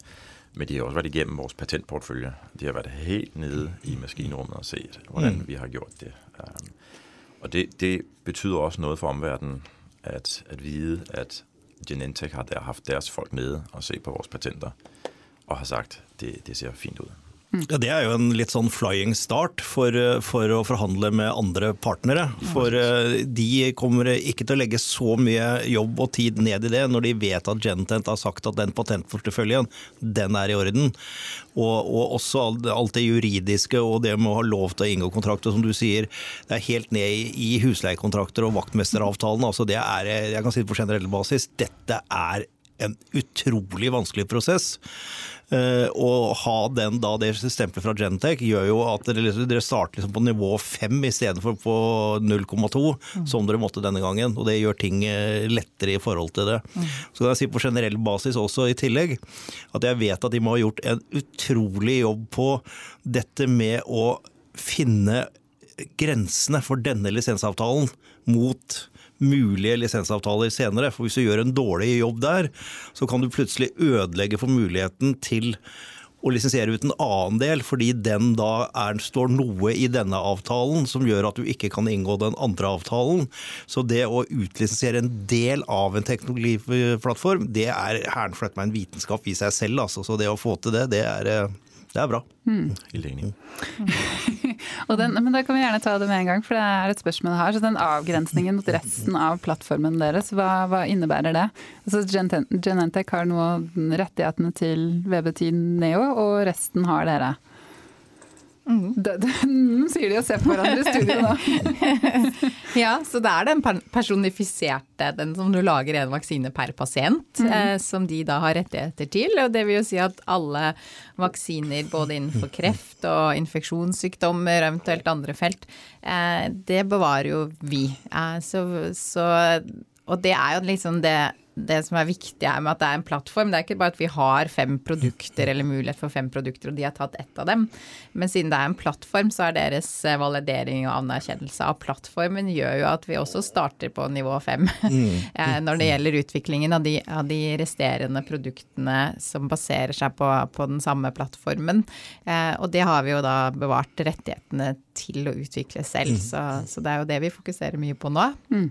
Men de har også vært igjennom vores patentportfølje. De har vært helt nede i maskinrommet og sett hvordan mm. vi har gjort det. Um, og det, det, betyder også noe for omverdenen at, at vite at Genentech har der haft deres folk nede og se på vores patenter og har sagt de, de ser fint ut. Ja, Det er jo en litt sånn flying start for, for, å forhandle med andre partnere. For eh, de kommer ikke til å legge så mye jobb og tid ned i det når de vet at Gentent har sagt at den patentporteføljen, den er i orden. Og, og også alt det juridiske og det med å ha lov til å inngå kontrakter, som du sier. Det er helt ned i husleiekontrakter og vaktmesteravtalen. Altså det er, jeg kan si det på generell basis, dette er en utrolig vanskelig prosess. Uh, ha den da, det stempelet fra Genentech gjør jo at dere, liksom, dere starter liksom på nivå 5 istedenfor på 0,2, mm. som dere måtte denne gangen. Og det gjør ting uh, lettere i forhold til det. Mm. Så kan jeg si på generell basis også i tillegg at jeg vet at de må ha gjort en utrolig jobb på dette med å finne grensene for denne lisensavtalen mot mulige lisensavtaler senere. For hvis du gjør en dårlig jobb der, så kan du plutselig ødelegge for muligheten til å lisensiere ut en annen del, fordi den da er, står noe i denne avtalen som gjør at du ikke kan inngå den andre avtalen. Så det å utlisensiere en del av en teknologiplattform, det er hæren meg en vitenskap i seg selv. Altså. Så det å få til det, det er eh, det er bra. Mm. den, men da kan vi gjerne ta det med en gang, for det er et spørsmål jeg har. Så den avgrensningen mot resten av plattformen deres, hva, hva innebærer det? Altså Genentech har nå rettighetene til VB10 Neo, og resten har dere. Mm. Det, det, sier de og ser på hverandre i studio nå. ja, så det er den personifiserte, den som du lager en vaksine per pasient, mm. eh, som de da har rettigheter til. Og det vil jo si at alle vaksiner både innenfor kreft og infeksjonssykdommer, eventuelt andre felt, eh, det bevarer jo vi. Eh, så, så, og det er jo liksom det det som er viktig her med at det er en plattform, det er ikke bare at vi har fem produkter eller mulighet for fem produkter, og de har tatt ett av dem. Men siden det er en plattform, så er deres eh, validering og anerkjennelse av plattformen gjør jo at vi også starter på nivå fem mm. Eh, når det gjelder utviklingen av de, av de, resterende produktene som baserer seg på, på den samme plattformen. Eh, og det har vi jo da bevart rettighetene til å utvikle selv, mm. så, så det er jo det vi fokuserer mye på nå. Mm.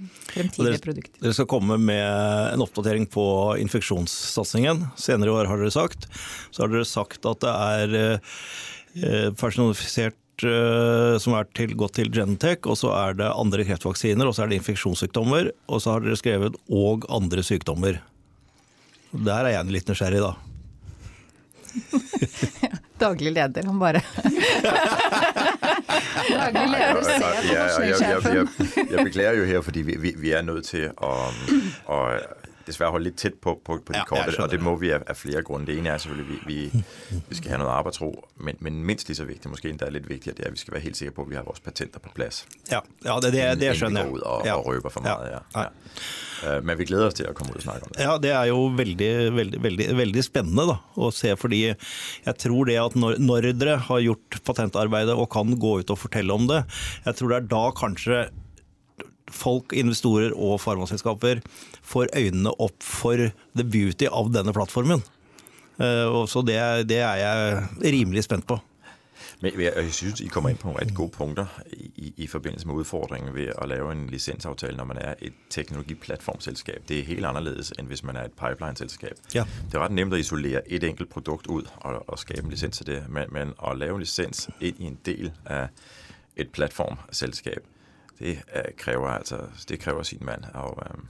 Eh, fremtidige dere, produkter. Dere skal komme med en oppdatering på infeksjonssatsingen senere i år, har dere sagt. Så har dere sagt at det er eh, personifisert eh, som er til, gått til Genentech, og så er det andre kreftvaksiner, og så er det infeksjonssykdommer, og så har dere skrevet 'og andre sykdommer'. Der er jeg litt nysgjerrig, da. Daglig leder, han bare Daglig leder jeg, jeg, beklager jo her, fordi vi, vi, vi er nødt til å, å dessverre holde litt tett på, på, på de korte, og det må vi av, flere grunde. Det ene er selvfølgelig vi, vi, vi skal ha noe arbeidsro, men, men, mindst lige så viktig, måske endda litt viktig, det er at vi skal være helt sikre på at vi har vores patenter på plass. Ja, ja det, det, det skjønner jeg. Ut og, ja. og røper for meget, Ja. Ja. Uh, men vi gleder oss til å komme ut og snakke om det. Ja, det er jo veldig, veldig, veldig, veldig spennende da, å se, fordi jeg tror det at når, når dere har gjort patentarbeidet og kan gå ut og fortelle om det, jeg tror det er da kanskje folk, investorer og farmaselskaper får øynene opp for the beauty av denne plattformen. Eh, så det, det er jeg rimelig spent på. Men jeg, jeg synes, I kommer ind på nogle rigtig gode punkter i, i forbindelse med udfordringen ved at lave en licensaftale, når man er et teknologiplatformselskab. Det er helt anderledes, end hvis man er et pipeline-selskab. Ja. Det er ret nemt at isolere et enkelt produkt ud og, og skabe en licens til det, men, men at lave en licens ind i en del af et platformselskab, det uh, kræver altså det kræver sin mand. Og, um,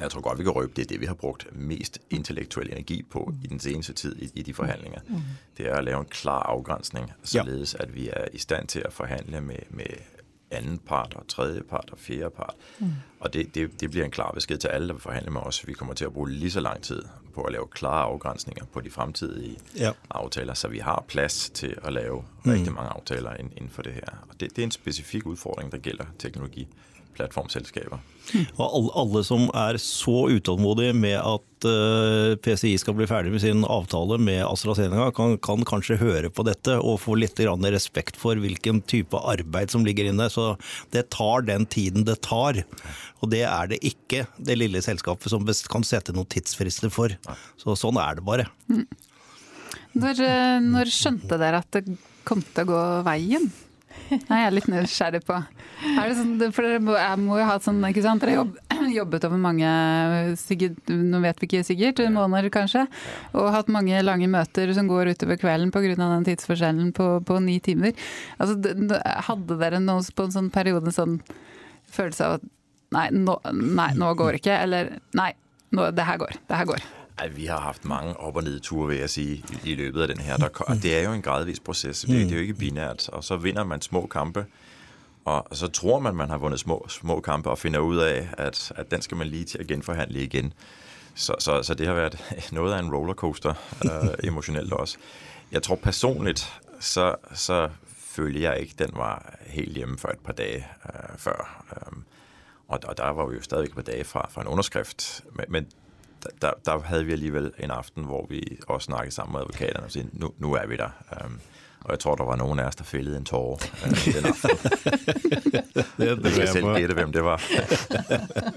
jeg tror godt, vi kan røbe, det er det, vi har brugt mest intellektuel energi på i den seneste tid i, i de forhandlinger. Mm. Det er at lave en klar afgrænsning, således at vi er i stand til at forhandle med, med anden part og tredje part og fjerde part. Mm. Og det, det, det bliver en klar besked til alle, der vil forhandle med os. Vi kommer til at bruge lige så lang tid på at lave klare afgrænsninger på de fremtidige ja. aftaler, så vi har plads til at lave mm. rigtig mange aftaler inden for det her. Og det, det er en specifik udfordring, der gælder teknologi plattformselskaper. Og alle, alle, som er så utålmodige med at uh, eh, PCI skal bli ferdig med sin avtale med AstraZeneca, kan, kan kanskje høre på dette og få litt respekt for hvilken type arbeid som ligger inne. Så det tar den tiden det tar. Og det er det ikke det lille selskapet som kan sette noen tidsfrister for. Så sånn er det bare. Mm. Når, eh, når skjønte dere at det kom til å gå veien? Nei, jeg er litt nysgjerrig på. Det sånn, for jeg må jo ha sånn, ikke sant. Dere jobb, jobbet over mange, sikkert, nå vet vi ikke sikkert, måneder kanskje. Og hatt mange lange møter som går utover kvelden pga. den tidsforskjellen på, på, ni timer. Altså, hadde dere noe på en sånn periode sånn følelse av at nei nå, nei, nå går ikke, eller nei, nå, det her går. Det her går. Ej, vi har haft mange op- og nedture, vil jeg sige, i, løbet af den her. Der, og det er jo en gradvis proces. Det, det er jo ikke binært. Og så vinder man små kampe, og så tror man, man har vundet små, små kampe, og finder ud af, at, at den skal man lige til at genforhandle igen. Så, så, så det har været noget af en rollercoaster, øh, emotionelt også. Jeg tror personligt, så, så følte jeg ikke, den var helt hjemme for et par dage øh, før. Og, og der var vi jo stadigvæk et par dage fra, fra en underskrift. Men, men der, der havde vi alligevel en aften, hvor vi også snakkede sammen med advokaterne og sagde, nu, nu er vi der. Um, og jeg tror, der var nogen af os, der fældede en tårer uh, den aften. det, det jeg selv gætte, hvem det var.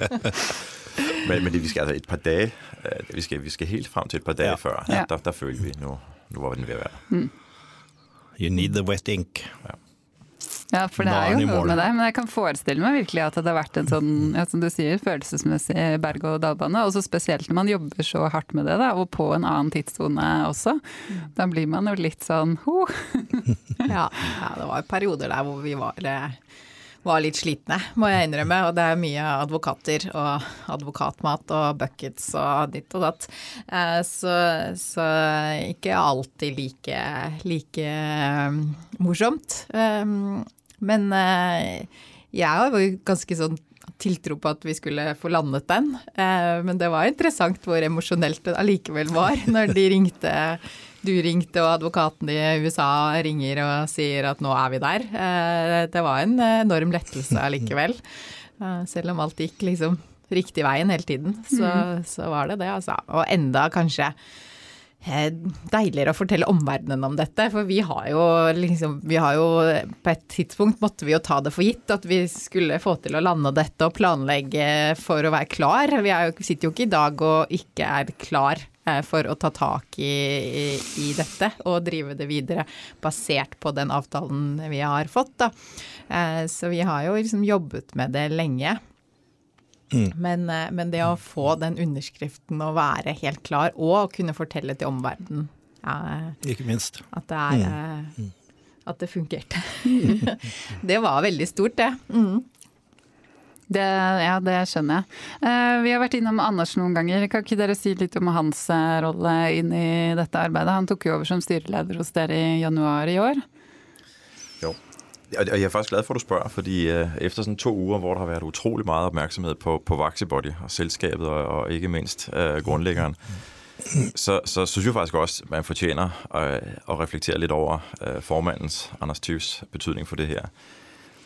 men, men det, vi skal altså et par dage, uh, vi, skal, vi skal helt frem til et par dage ja. før, ja. der, der følte vi, nu, nu var den ved at være der. Mm. You need the wet ink. Ja. Ja, for det er jo noe med det. Men jeg kan forestille meg virkelig at det har vært en sånn, ja, som du sier, følelsesmessig berg-og-dal-bane. Og spesielt når man jobber så hardt med det, da, og på en annen tidssone også. Da blir man jo litt sånn ho. ja, ja, det var perioder der hvor vi var eh, var litt slitne, må jeg innrømme. Og det er mye advokater og advokatmat og buckets og ditt og datt. Eh, så, så ikke alltid like, like eh, morsomt. Men eh, jeg har jo ganske sånn tiltro på at vi skulle få landet den. Men det var interessant hvor emosjonelt det allikevel var når de ringte du ringte, og advokaten i USA ringer og sier at nå er vi der. Eh, det var en enorm lettelse allikevel. Selv om alt gikk liksom riktig veien hele tiden, så, mm. så var det det, altså. Og enda kanskje Eh, deiligere å fortelle omverdenen om dette. For vi har jo liksom Vi har jo På et tidspunkt måtte vi jo ta det for gitt at vi skulle få til å lande dette og planlegge for å være klar. Vi jo, sitter jo ikke i dag og ikke er klar eh, for å ta tak i, i, i, dette og drive det videre basert på den avtalen vi har fått. Da. Eh, så vi har jo liksom jobbet med det lenge. Mm. Men, eh, men, det å få den underskriften og være helt klar, og kunne fortelle til omverdenen ja, Ikke minst. At det, er, mm. Eh, mm. at det fungerte. det var veldig stort, det. Mm. Det, ja, det skjønner jeg. Uh, vi har vært innom Anders noen ganger. Kan ikke dere si litt om hans rolle inn i dette arbeidet? Han tok jo over som styreleder hos dere i januar i år. Og jeg er faktisk glad for, at du spørger, fordi øh, efter to uger, hvor der har været utrolig meget opmærksomhed på, på Vaxibody og selskabet, og, og ikke mindst øh, grundlæggeren, så, så synes jeg faktisk også, man fortjener at, at reflektere lidt over øh, formandens, Anders Tyvs, betydning for det her.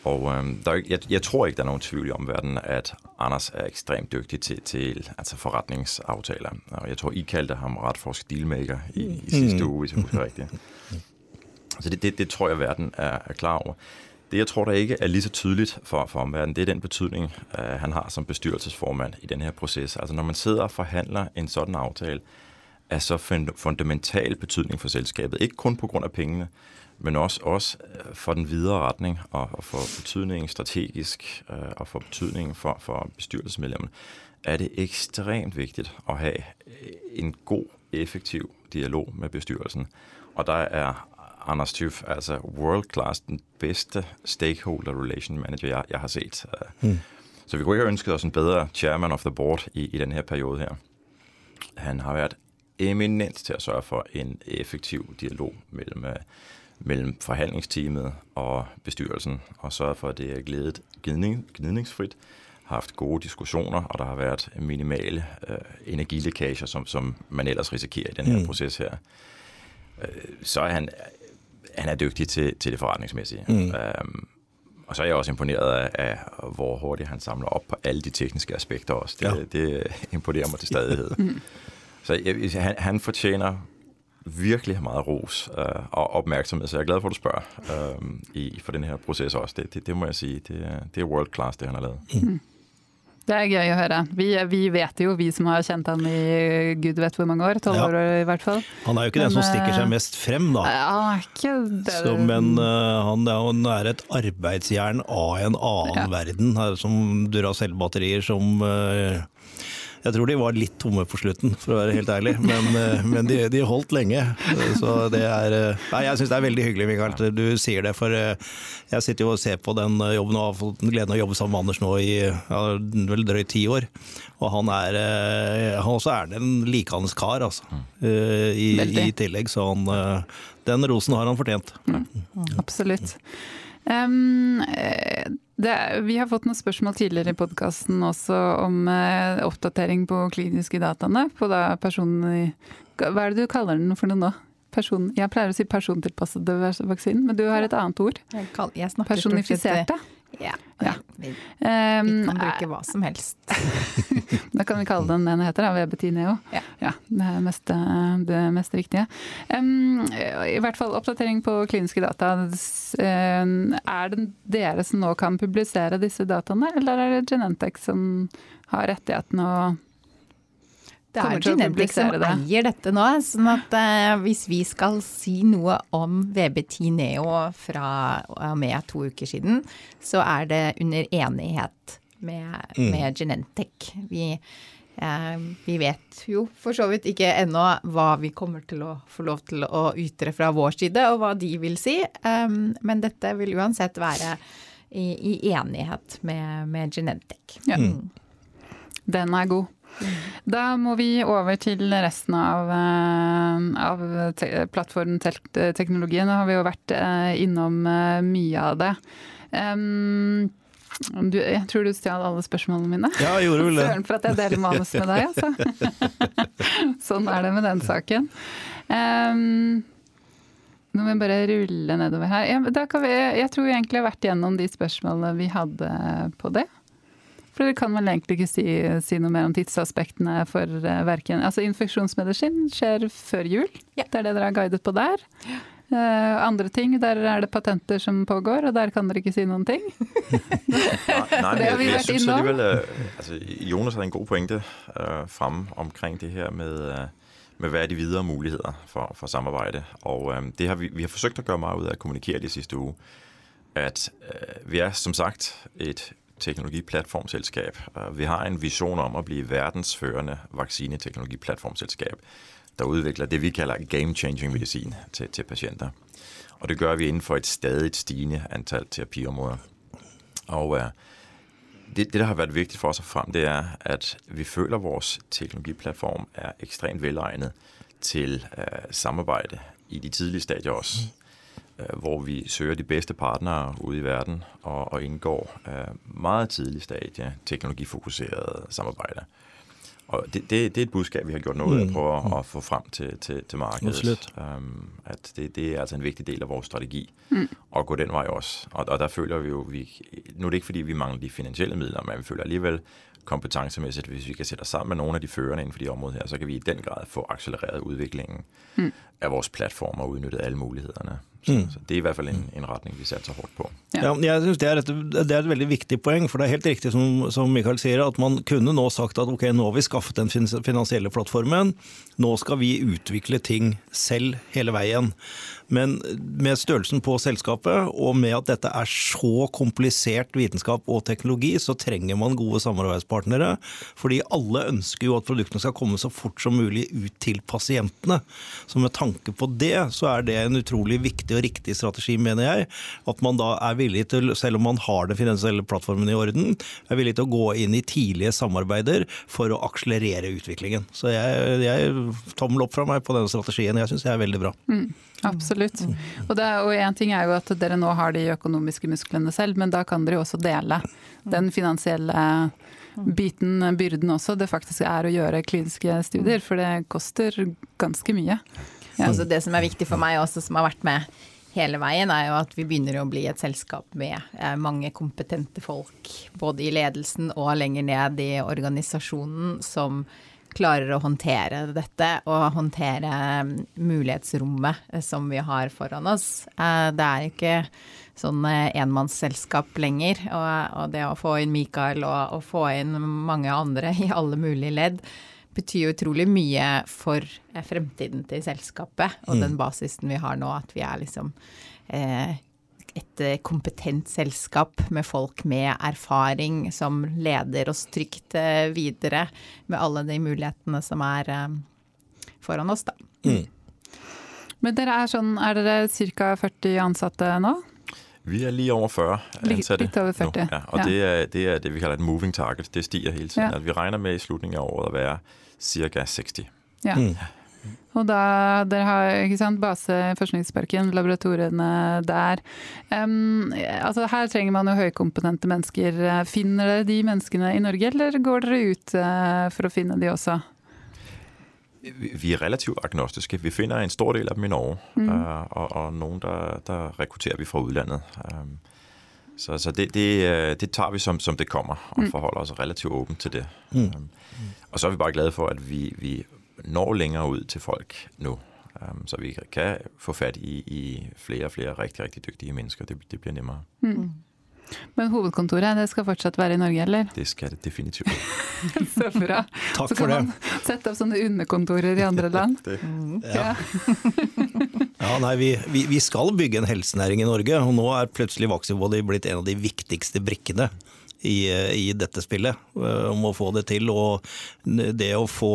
Og øh, der er, jeg, jeg tror ikke, der er nogen tvivl i omverdenen, at Anders er ekstremt dygtig til, til altså forretningsaftaler. Og jeg tror, I kaldte ham ret for dealmaker i, i sidste uge, hvis jeg husker rigtigt. Så det, det, det tror jeg, verden er, er klar over. Det, jeg tror, der ikke er lige så tydeligt for, for omverdenen, det er den betydning, øh, han har som bestyrelsesformand i den her proces. Altså når man sidder og forhandler en sådan aftale, er så fundamental betydning for selskabet. Ikke kun på grund af pengene, men også, også øh, for den videre retning og, og for betydningen strategisk øh, og for betydningen for, for bestyrelsesmedlemmene, er det ekstremt vigtigt at have en god, effektiv dialog med bestyrelsen. Og der er Anders Tyf altså world class, den bedste stakeholder relation manager, jeg, jeg har set. Mm. Så vi kunne ikke have ønsket os en bedre chairman of the board i, i den her periode her. Han har været eminent til at sørge for en effektiv dialog mellem, øh, mellem forhandlingsteamet og bestyrelsen, og sørget for, at det er glædet gnidning, gnidningsfrit, har haft gode diskussioner, og der har vært minimale øh, energilekkasjer, som, som man ellers risikerer i denne mm. proces her. Øh, så er han, han er dygtig til, til det forretningsmæssige. Mm. Øhm, og så er jeg også imponeret af, af, hvor hurtigt han samler op på alle de tekniske aspekter også. Det, ja. det imponerer mig til stadighed. mm. Så jeg, han, han fortjener virkelig meget ros øh, og opmærksomhed, så jeg er glad for, at du spørger øh, i, for den her proces også. Det, det, det må jeg sige, det, det er world class, det han har lavet. Mm. Det er gøy å høre. Vi, vi, vet jo, vi som har kjent han i gud vet hvor mange år, tolv ja. år i hvert fall. Han er jo ikke men, den som stikker seg eh, mest frem, da. Ja, ikke det. Så, men uh, han, han, er et arbeidsjern av en annen ja. verden, som Duracell-batterier som uh, jeg tror de var litt tomme på slutten, for å være helt ærlig. Men, eh, men de, de, holdt lenge. Så det er eh, Nei, jeg syns det er veldig hyggelig, Mikael. Du sier det, for eh, jeg sitter jo og ser på den jobben og har fått gleden av å jobbe sammen med Anders nå i ja, vel drøyt ti år. Og han er Han også er en likandes kar, altså. I, I, tillegg, så han Den rosen har han fortjent. Mm. Absolutt. Um, det, vi har fått noen spørsmål tidligere i podkasten også om eh, oppdatering på kliniske dataene. På da personen Hva er det du kaller den for noe nå? Person, jeg pleier å si persontilpassede vaksinen, men du har et annet ord. Jeg, kall, jeg Personifiserte? Ja. ja. Vi, vi, ehm, kan bruke hva som helst. da kan vi kalle den den heter, da, Webetineo. Ja. ja. Det mest, det mest riktige. Um, I hvert fall oppdatering på kliniske data. Er det dere som nå kan publisere disse dataene, eller er det Genentech som har rettighetene og det er Genentech som eier dette nå. sånn at uh, hvis vi skal si noe om VB10 Neo fra og med to uker siden, så er det under enighet med, mm. med Genentech. Vi, uh, vi, vet jo for så vidt ikke ennå hva vi kommer til å få lov til å ytre fra vår side, og hva de vil si. Um, men dette vil uansett være i, i enighet med, med Genentech. Ja. Mm. Den er god. Da må vi over til resten av, eh, av te plattformteknologien. Nå har vi jo vært eh, innom eh, mye av det. Um, du, jeg tror du stjal alle spørsmålene mine. Ja, jeg gjorde vel det. Søren for at jeg deler manus med deg, altså. sånn er det med den saken. Um, nå må jeg bare rulle nedover her. Ja, vi, jeg tror vi egentlig har vært gjennom de spørsmålene vi hadde på det. For dere kan vel egentlig ikke si, si, noe mer om tidsaspektene for uh, verken Altså infeksjonsmedisin skjer før jul. Ja. Det er det dere har guidet på der. Uh, andre ting, der er det patenter som pågår, og der kan dere ikke si noen ting. Nei, det har vi vært innom. Uh, altså, Jonas hadde en god pointe uh, frem omkring det her med, uh, med hva er de videre muligheter for, for samarbejde. Og øh, det har vi, vi har forsøgt å gjøre mye ut av å kommunikere de siste uge. At øh, vi er som sagt et teknologiplatformselskab. Vi har en vision om at blive verdensførende vaccineteknologiplatformselskab, der udvikler det, vi kalder game-changing medicin til, til patienter. Og det gør vi inden for et stadig stigende antal terapiområder. Og uh, det, det, der har været vigtigt for os at frem, det er, at vi føler, at vores teknologiplatform er ekstremt velegnet til uh, samarbejde i de tidlige stadier også. Øh, hvor vi søger de bedste partnere ude i verden og, og indgår øh, meget tidlig stadie teknologifokuseret samarbejder. Og det, det, det er et budskab, vi har gjort noget af mm. på at, mm. at få frem til, til, til markedet. Um, at det, det er altså en vigtig del af vores strategi mm. at gå den vej også. Og, og der føler vi jo, vi, nu er det ikke fordi, vi mangler de finansielle midler, men vi føler alligevel kompetencemæssigt, hvis vi kan sætte os sammen med nogle af de førende inden for de områder her, så kan vi i den grad få accelereret udviklingen mm. af vores platform og udnyttet alle mulighederne. Så, så det er i hvert fall en, en retning vi satser hardt på. Ja. Ja, jeg synes det er, et, det er et veldig viktig poeng, for det er helt riktig som, som Mikael sier, at man kunne nå sagt at ok, nå har vi skaffet den finansielle plattformen, nå skal vi utvikle ting selv hele veien. Men med størrelsen på selskapet, og med at dette er så komplisert vitenskap og teknologi, så trenger man gode samarbeidspartnere. Fordi alle ønsker jo at produktene skal komme så fort som mulig ut til pasientene. Så med tanke på det, så er det en utrolig viktig og riktig strategi, mener jeg. At man da er villig til, selv om man har den finansielle plattformen i orden, er villig til å gå inn i tidlige samarbeider for å akselerere utviklingen. Så jeg, jeg tommel opp fra meg på denne strategien. Jeg syns jeg er veldig bra. Absolutt. Og, det, og en ting er jo at dere nå har de økonomiske musklene selv, men da kan dere jo også dele den finansielle biten, byrden også, det faktisk er å gjøre kliniske studier. For det koster ganske mye. Ja. Altså det som er viktig for meg også, som har vært med hele veien, er jo at vi begynner å bli et selskap med eh, mange kompetente folk, både i ledelsen og lenger ned i organisasjonen, som klarer å håndtere dette og håndtere mm, mulighetsrommet eh, som vi har foran oss. Eh, Det er ikke sånn eh, enmannsselskap lenger, og, det å få inn Mikael og, og få inn mange andre i alle mulige ledd, betyr utrolig mye for fremtiden til selskapet og den basisen vi har nå, at vi er liksom eh, et eh, kompetent selskap med folk med erfaring som leder oss trygt eh, videre med alle de mulighetene som er eh, foran oss, da. Men dere er sånn, er dere ca. 40 ansatte nå? Vi er lige over 40 ansatte litt over 40, nu. Ja, og ja. det, er, det er det, vi kaller et moving target. Det stiger hele tiden. Ja. Altså, vi regner med i slutningen av året å være ca. 60. Ja. Og da dere har ikke sant, base i Forskningsparken, laboratoriene der. Um, altså her trenger man jo høykompetente mennesker. Finner dere de menneskene i Norge, eller går dere ut uh, for å finne de også? Vi er relativt agnostiske. Vi finner en stor del av dem i Norge, øh, og, og noen der, der rekrutterer vi fra utlandet. Um, så så det, det, øh, det tar vi som, som det kommer, og forholder oss relativt åpent til det. Um, og så er vi bare glade for at vi, vi når lenger ut til folk nå. Um, så vi kan få fatt i, i flere og flere riktig, riktig dyktige mennesker. Det, det blir nemmere. Men hovedkontoret det skal fortsatt være i Norge, eller? Det skal det definitivt. Så bra. Takk Så for kan det. man sette opp sånne underkontorer i andre land. Det. Ja. Ja, nei, vi, vi, vi skal bygge en helsenæring i Norge, og nå er plutselig Vaxibody blitt en av de viktigste brikkene i, i dette spillet. Om å få det til, og det å få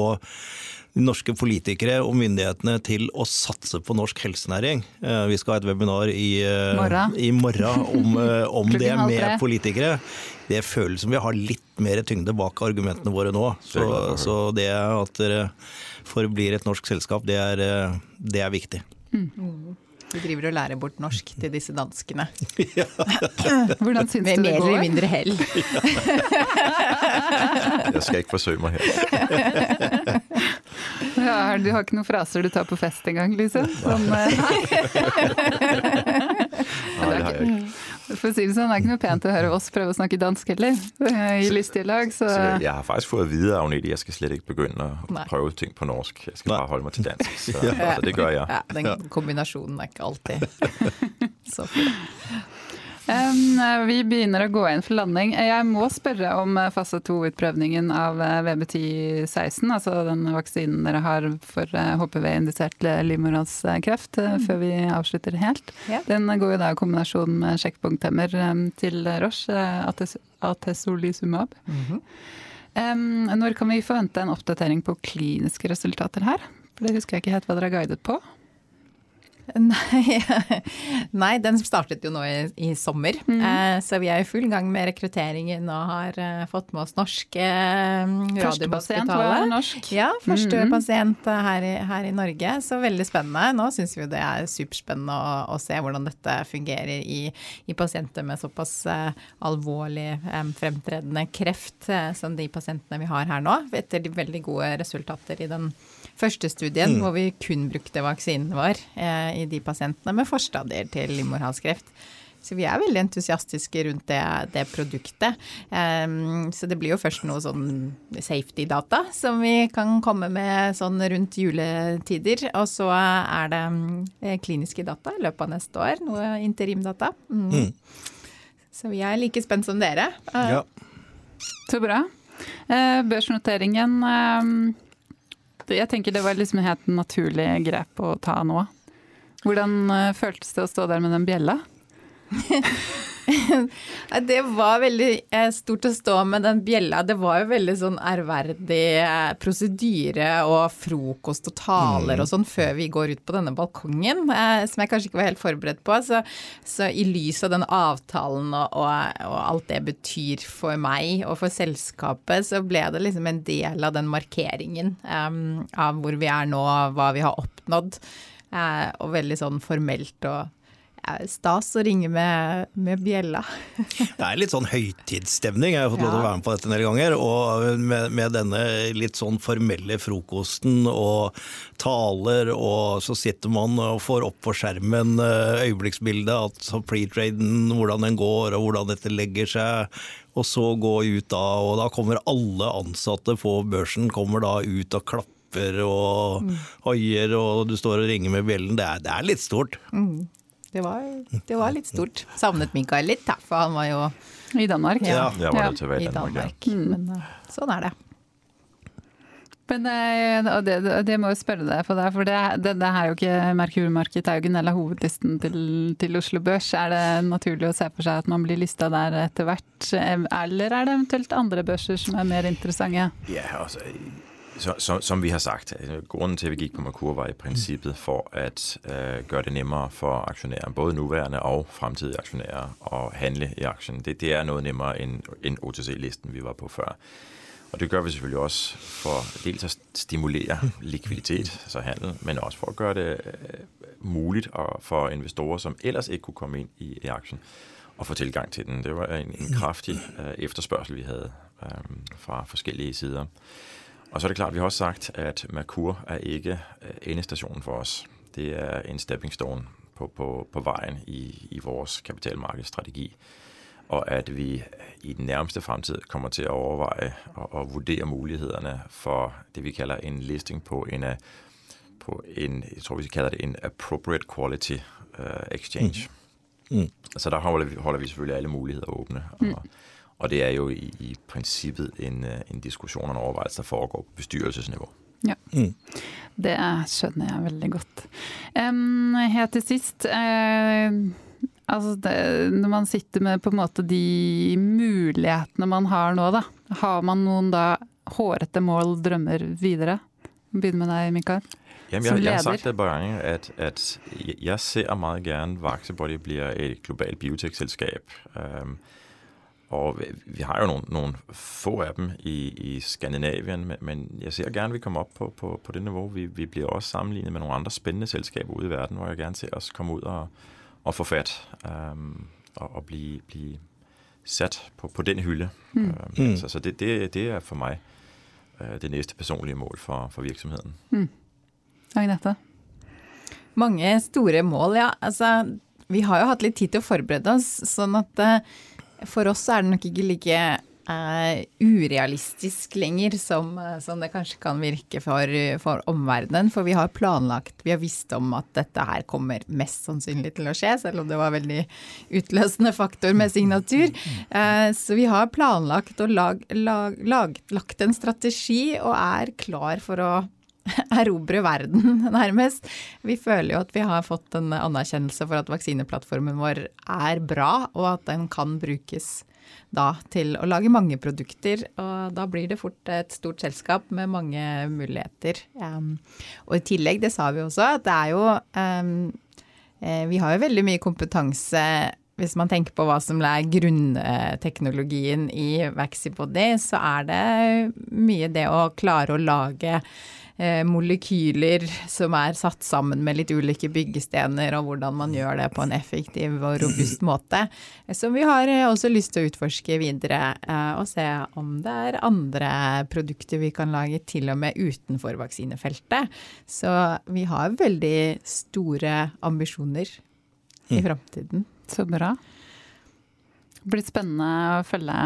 norske politikere og myndighetene til å satse på norsk helsenæring. Eh, Vi skal ha et webinar i, eh, Morgen. i morgen om, eh, om det med politikere. Det føles som vi har litt mer tyngde bak argumentene våre nå. Så, er så det at dere forblir et norsk selskap, det er, det er viktig. Vi driver og lærer bort norsk til disse danskene. Hvordan syns du det mer eller mindre hell. Jeg skal ikke forsøke meg her. Ja, du har ikke noen fraser du tar på fest engang, liksom? Sånn, nei. Nei, det har jeg ikke. for å si det sånn, det er ikke noe pent å høre oss prøve å snakke dansk heller, eh, i lystdialog, så Så jeg, har faktisk fått at vite av Agnete jeg skal slett ikke begynne å Nei. prøve ting på norsk. Jeg skal bare holde meg til dansk. Så, så det gjør jeg. Ja, den kombinasjonen er ikke alltid så fin. Vi begynner å gå inn for landing. Jeg må spørre om eh, fase to-utprøvningen av VB1016, altså den vaksinen dere har for eh, HPV-indisert livmorhalskreft, eh, før vi avslutter helt. Den går jo da i kombinasjon med sjekkpunkthemmer til Roche, Atesolizumab. ates atezolizumab. Når kan vi forvente en oppdatering på kliniske resultater her? For det husker jeg ikke helt hva dere har guidet på. Nei, nei, den startet jo nå i, i sommer. Eh, så vi er i full gang med rekrutteringen og har eh, fått med oss norske eh, Første pasient var norsk. Ja, første mm. pasient eh, her i, her i Norge. Så veldig spennende. Nå syns vi jo det er superspennende å, å se hvordan dette fungerer i, i pasienter med såpass eh, alvorlig eh, fremtredende kreft som de pasientene vi har her nå. Etter de veldig gode resultater i den første studien, hvor vi kun brukte vaksinen vår eh, i de pasientene med forstadier til livmorhalskreft. så vi er veldig entusiastiske rundt det, det produktet. Um, så det blir jo først noe sånn safety-data som vi kan komme med sånn rundt juletider. Og så er det um, kliniske data i løpet av neste år, noe interimdata. Mm. Mm. Så vi er like spent som dere. Uh, ja. Så bra. Uh, børsnoteringen uh, Jeg tenker det var liksom helt naturlig grep å ta nå. Hvordan uh, føltes det å stå der med den bjella? det var veldig eh, stort å stå med den bjella. Det var jo veldig sånn ærverdig eh, prosedyre og frokost og taler mm. og sånn før vi går ut på denne balkongen, eh, som jeg kanskje ikke var helt forberedt på. Så, så i lys av den avtalen og, og, og, alt det betyr for meg og for selskapet, så ble det liksom en del av den markeringen um, av hvor vi er nå, hva vi har oppnådd. Uh, og veldig sånn formelt og stas å ringe med, med bjella. det er litt sånn høytidsstemning. Jeg har fått lov til å være med på dette en del ganger. Og med, med, denne litt sånn formelle frokosten og taler, og så sitter man og får opp på skjermen eh, øyeblikksbildet, altså pre-traden, hvordan den går og hvordan dette legger seg. Og så gå ut da, og da kommer alle ansatte på børsen kommer da ut og klapper og mm. hoier, og du står og ringer med bjellen. Det er, det er litt stort. Mm. Det var, det var, litt stort. Savnet Mikael litt, da, for han var jo I Danmark. Ja, ja. var det til i Danmark. Ja. Men uh, sånn er det. Men eh, det, det, må jeg spørre deg på det, for det, det, det er jo ikke Merkur Market er jo ikke en del av hovedlisten til, til, Oslo Børs. Er det naturlig å se for seg at man blir lista der etter hvert, eller er det eventuelt andre børser som er mer interessante? Ja, altså så, så, som vi har sagt, grunnen grunden til, at vi gikk på Merkur, var i princippet for at øh, gøre det nemmere for aktionærer, både nuværende og fremtidige aktionærer, å handle i aksjen. Det, det er noe nemmere end, en OTC-listen, vi var på før. Og det gjør vi selvfølgelig også for dels å stimulere likviditet, altså handel, men også for å gjøre det øh, mulig for investorer, som ellers ikke kunne komme inn i, i aksjen, å få tilgang til den. Det var en, en kraftig øh, efterspørgsel, vi hadde øh, fra forskellige sider. Og så er det klart, vi har også sagt, at Merkur er ikke endestasjonen for oss. Det er en stepping stone på, på, på veien i, i vår kapitalmarkedsstrategi. Og at vi i den nærmeste fremtid kommer til å overveje og, og vurdere mulighederne for det, vi kalder en listing på en, øh, på en jeg tror, vi kaller det en appropriate quality uh, exchange. Mm. Mm. Så der holder vi, holder vi selvfølgelig alle muligheder Og, Mm. Og, det er jo i, i prinsippet en, øh, en diskusjon og en overvejelse, der foregår på bestyrelsesnivå. Ja, mm. det skjønner jeg veldig godt. Um, helt til sist. Uh, altså det, når man sitter med på en måte de mulighetene man har nå, da. Har man noen da hårete mål, drømmer videre? Begynner med deg, Mikael. Jamen, jeg, jeg har sagt det et par ganger, at, at jeg ser meget gjerne Vaxebody blir et globalt biotekselskap. Um, og vi har jo noen, noen få av dem i, i Skandinavien, men, men, jeg ser gjerne vi kommer opp på, på, på det nivå. Vi, vi, blir også sammenlignet med noen andre spennende selskaper ute i verden, hvor jeg gjerne ser oss komme ut og, og få fatt. Um, og, og bli, bli, satt på, på den hylde. Mm. Um, så, så det, det, det, er for meg uh, det neste personlige mål for, for virksomheten. Mm. Agnete? Mange store mål, ja. Altså, vi har jo hatt litt tid til å forberede oss, sånn at uh, for oss er det nok ikke like uh, urealistisk lenger som, uh, som, det kanskje kan virke for, for omverdenen. For vi har planlagt, vi har visst om at dette her kommer mest sannsynlig til å skje, selv om det var veldig utløsende faktor med signatur. Uh, så vi har planlagt og lag, lag, lag, lagt en strategi og er klar for å erobre verden, nærmest. Vi føler jo at vi har fått en anerkjennelse for at vaksineplattformen vår er bra, og at den kan brukes da til å lage mange produkter. Og da blir det fort et stort selskap med mange muligheter. Um, og i tillegg, det sa vi også, at det er jo um, Vi har jo veldig mye kompetanse hvis man tenker på hva som er grunnteknologien i Vaxibody, så er det mye det å klare å lage Eh, molekyler som er satt sammen med litt ulike byggestener, og hvordan man gjør det på en effektiv og robust måte. Som vi har eh, også lyst til å utforske videre, eh, og se om det er andre produkter vi kan lage til og med utenfor vaksinefeltet. Så vi har veldig store ambisjoner i mm. framtiden. Så bra. Det blir spennende å følge.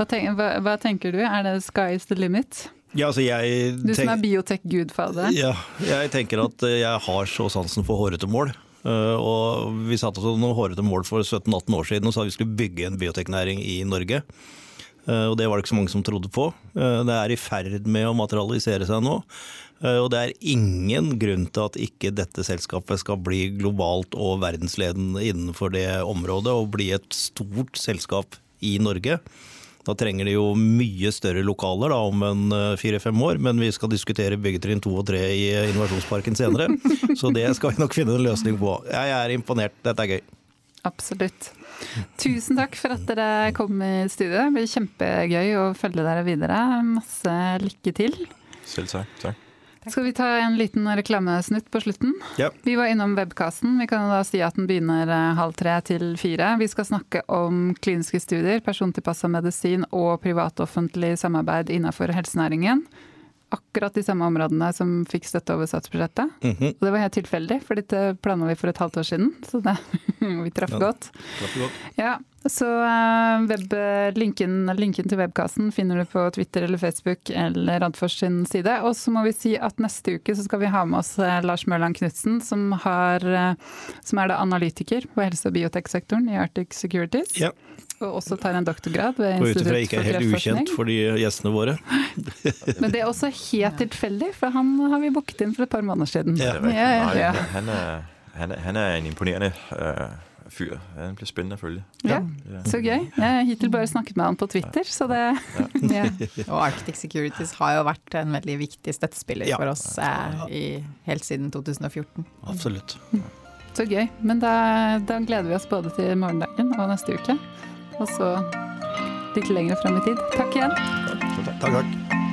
Hva, tenk, hva, hva tenker du, er det sky is the limit? Ja, altså jeg Du som er biotek-gudfader. Ja, jeg tenker at eh, jeg har så sansen for hårete mål. Eh, Og vi satte oss noen hårete mål for 17-18 år siden og sa vi skulle bygge en bioteknæring i Norge. Eh, Og det var det ikke så mange som trodde på. Det er i ferd med å materialisere seg nå. Og det er ingen grunn til at ikke dette selskapet skal bli globalt og verdensledende innenfor det området og bli et stort selskap i Norge. Da trenger de jo mye større lokaler da, om en eh, fire-fem år, men vi skal diskutere byggetrinn to og tre i eh, Innovasjonsparken senere. Så det skal vi nok finne en løsning på. Jeg er imponert, dette er gøy. Absolutt. Tusen takk for at dere kom i studio. Det blir kjempegøy å følge dere videre. Masse lykke til. Selv takk. tak. Skal vi ta en liten reklamesnutt på slutten? Ja. Vi var innom webcasten. Vi kan da si at den begynner eh, halv tre til fire. Vi skal snakke om kliniske studier, persontilpassa medisin og privat-offentlig samarbeid innenfor helsenæringen. Akkurat de samme områdene som fikk støtte over statsbudsjettet. Mhm. Og det var helt tilfeldig, for dette planla vi for et halvt år siden. Så det, vi traff Ja. godt. Godt. Ja, så eh, web, linken, linken til webkassen finner du på Twitter eller Facebook eller Radfors sin side. Og så må vi si at neste uke så skal vi ha med oss eh, Lars Mørland Knutsen, som, eh, som er da analytiker på helse- og bioteksektoren i Arctic Securities. Ja. Og også tar en doktorgrad ved Institutt for kreftforskning. Og ut ifra ikke er helt ukjent for de gjestene våre. Men det er også helt tilfeldig, for han har vi booket inn for et par måneder siden. Ja. Ja, ja, Han, er, han, er, han er en imponerende øh, fyr. Han blir spennende å følge. Ja. Så gøy. Jeg har hittil bare snakket med han på Twitter, så det Ja. Og Arctic Securities har jo vært en veldig viktig støttespiller Ja. for oss eh, i, helt siden 2014. Absolutt. Så gøy. Men da, da gleder vi oss både til morgendagen og neste uke. Og så litt lenger fram i tid. Takk igjen. Takk, Takk, takk.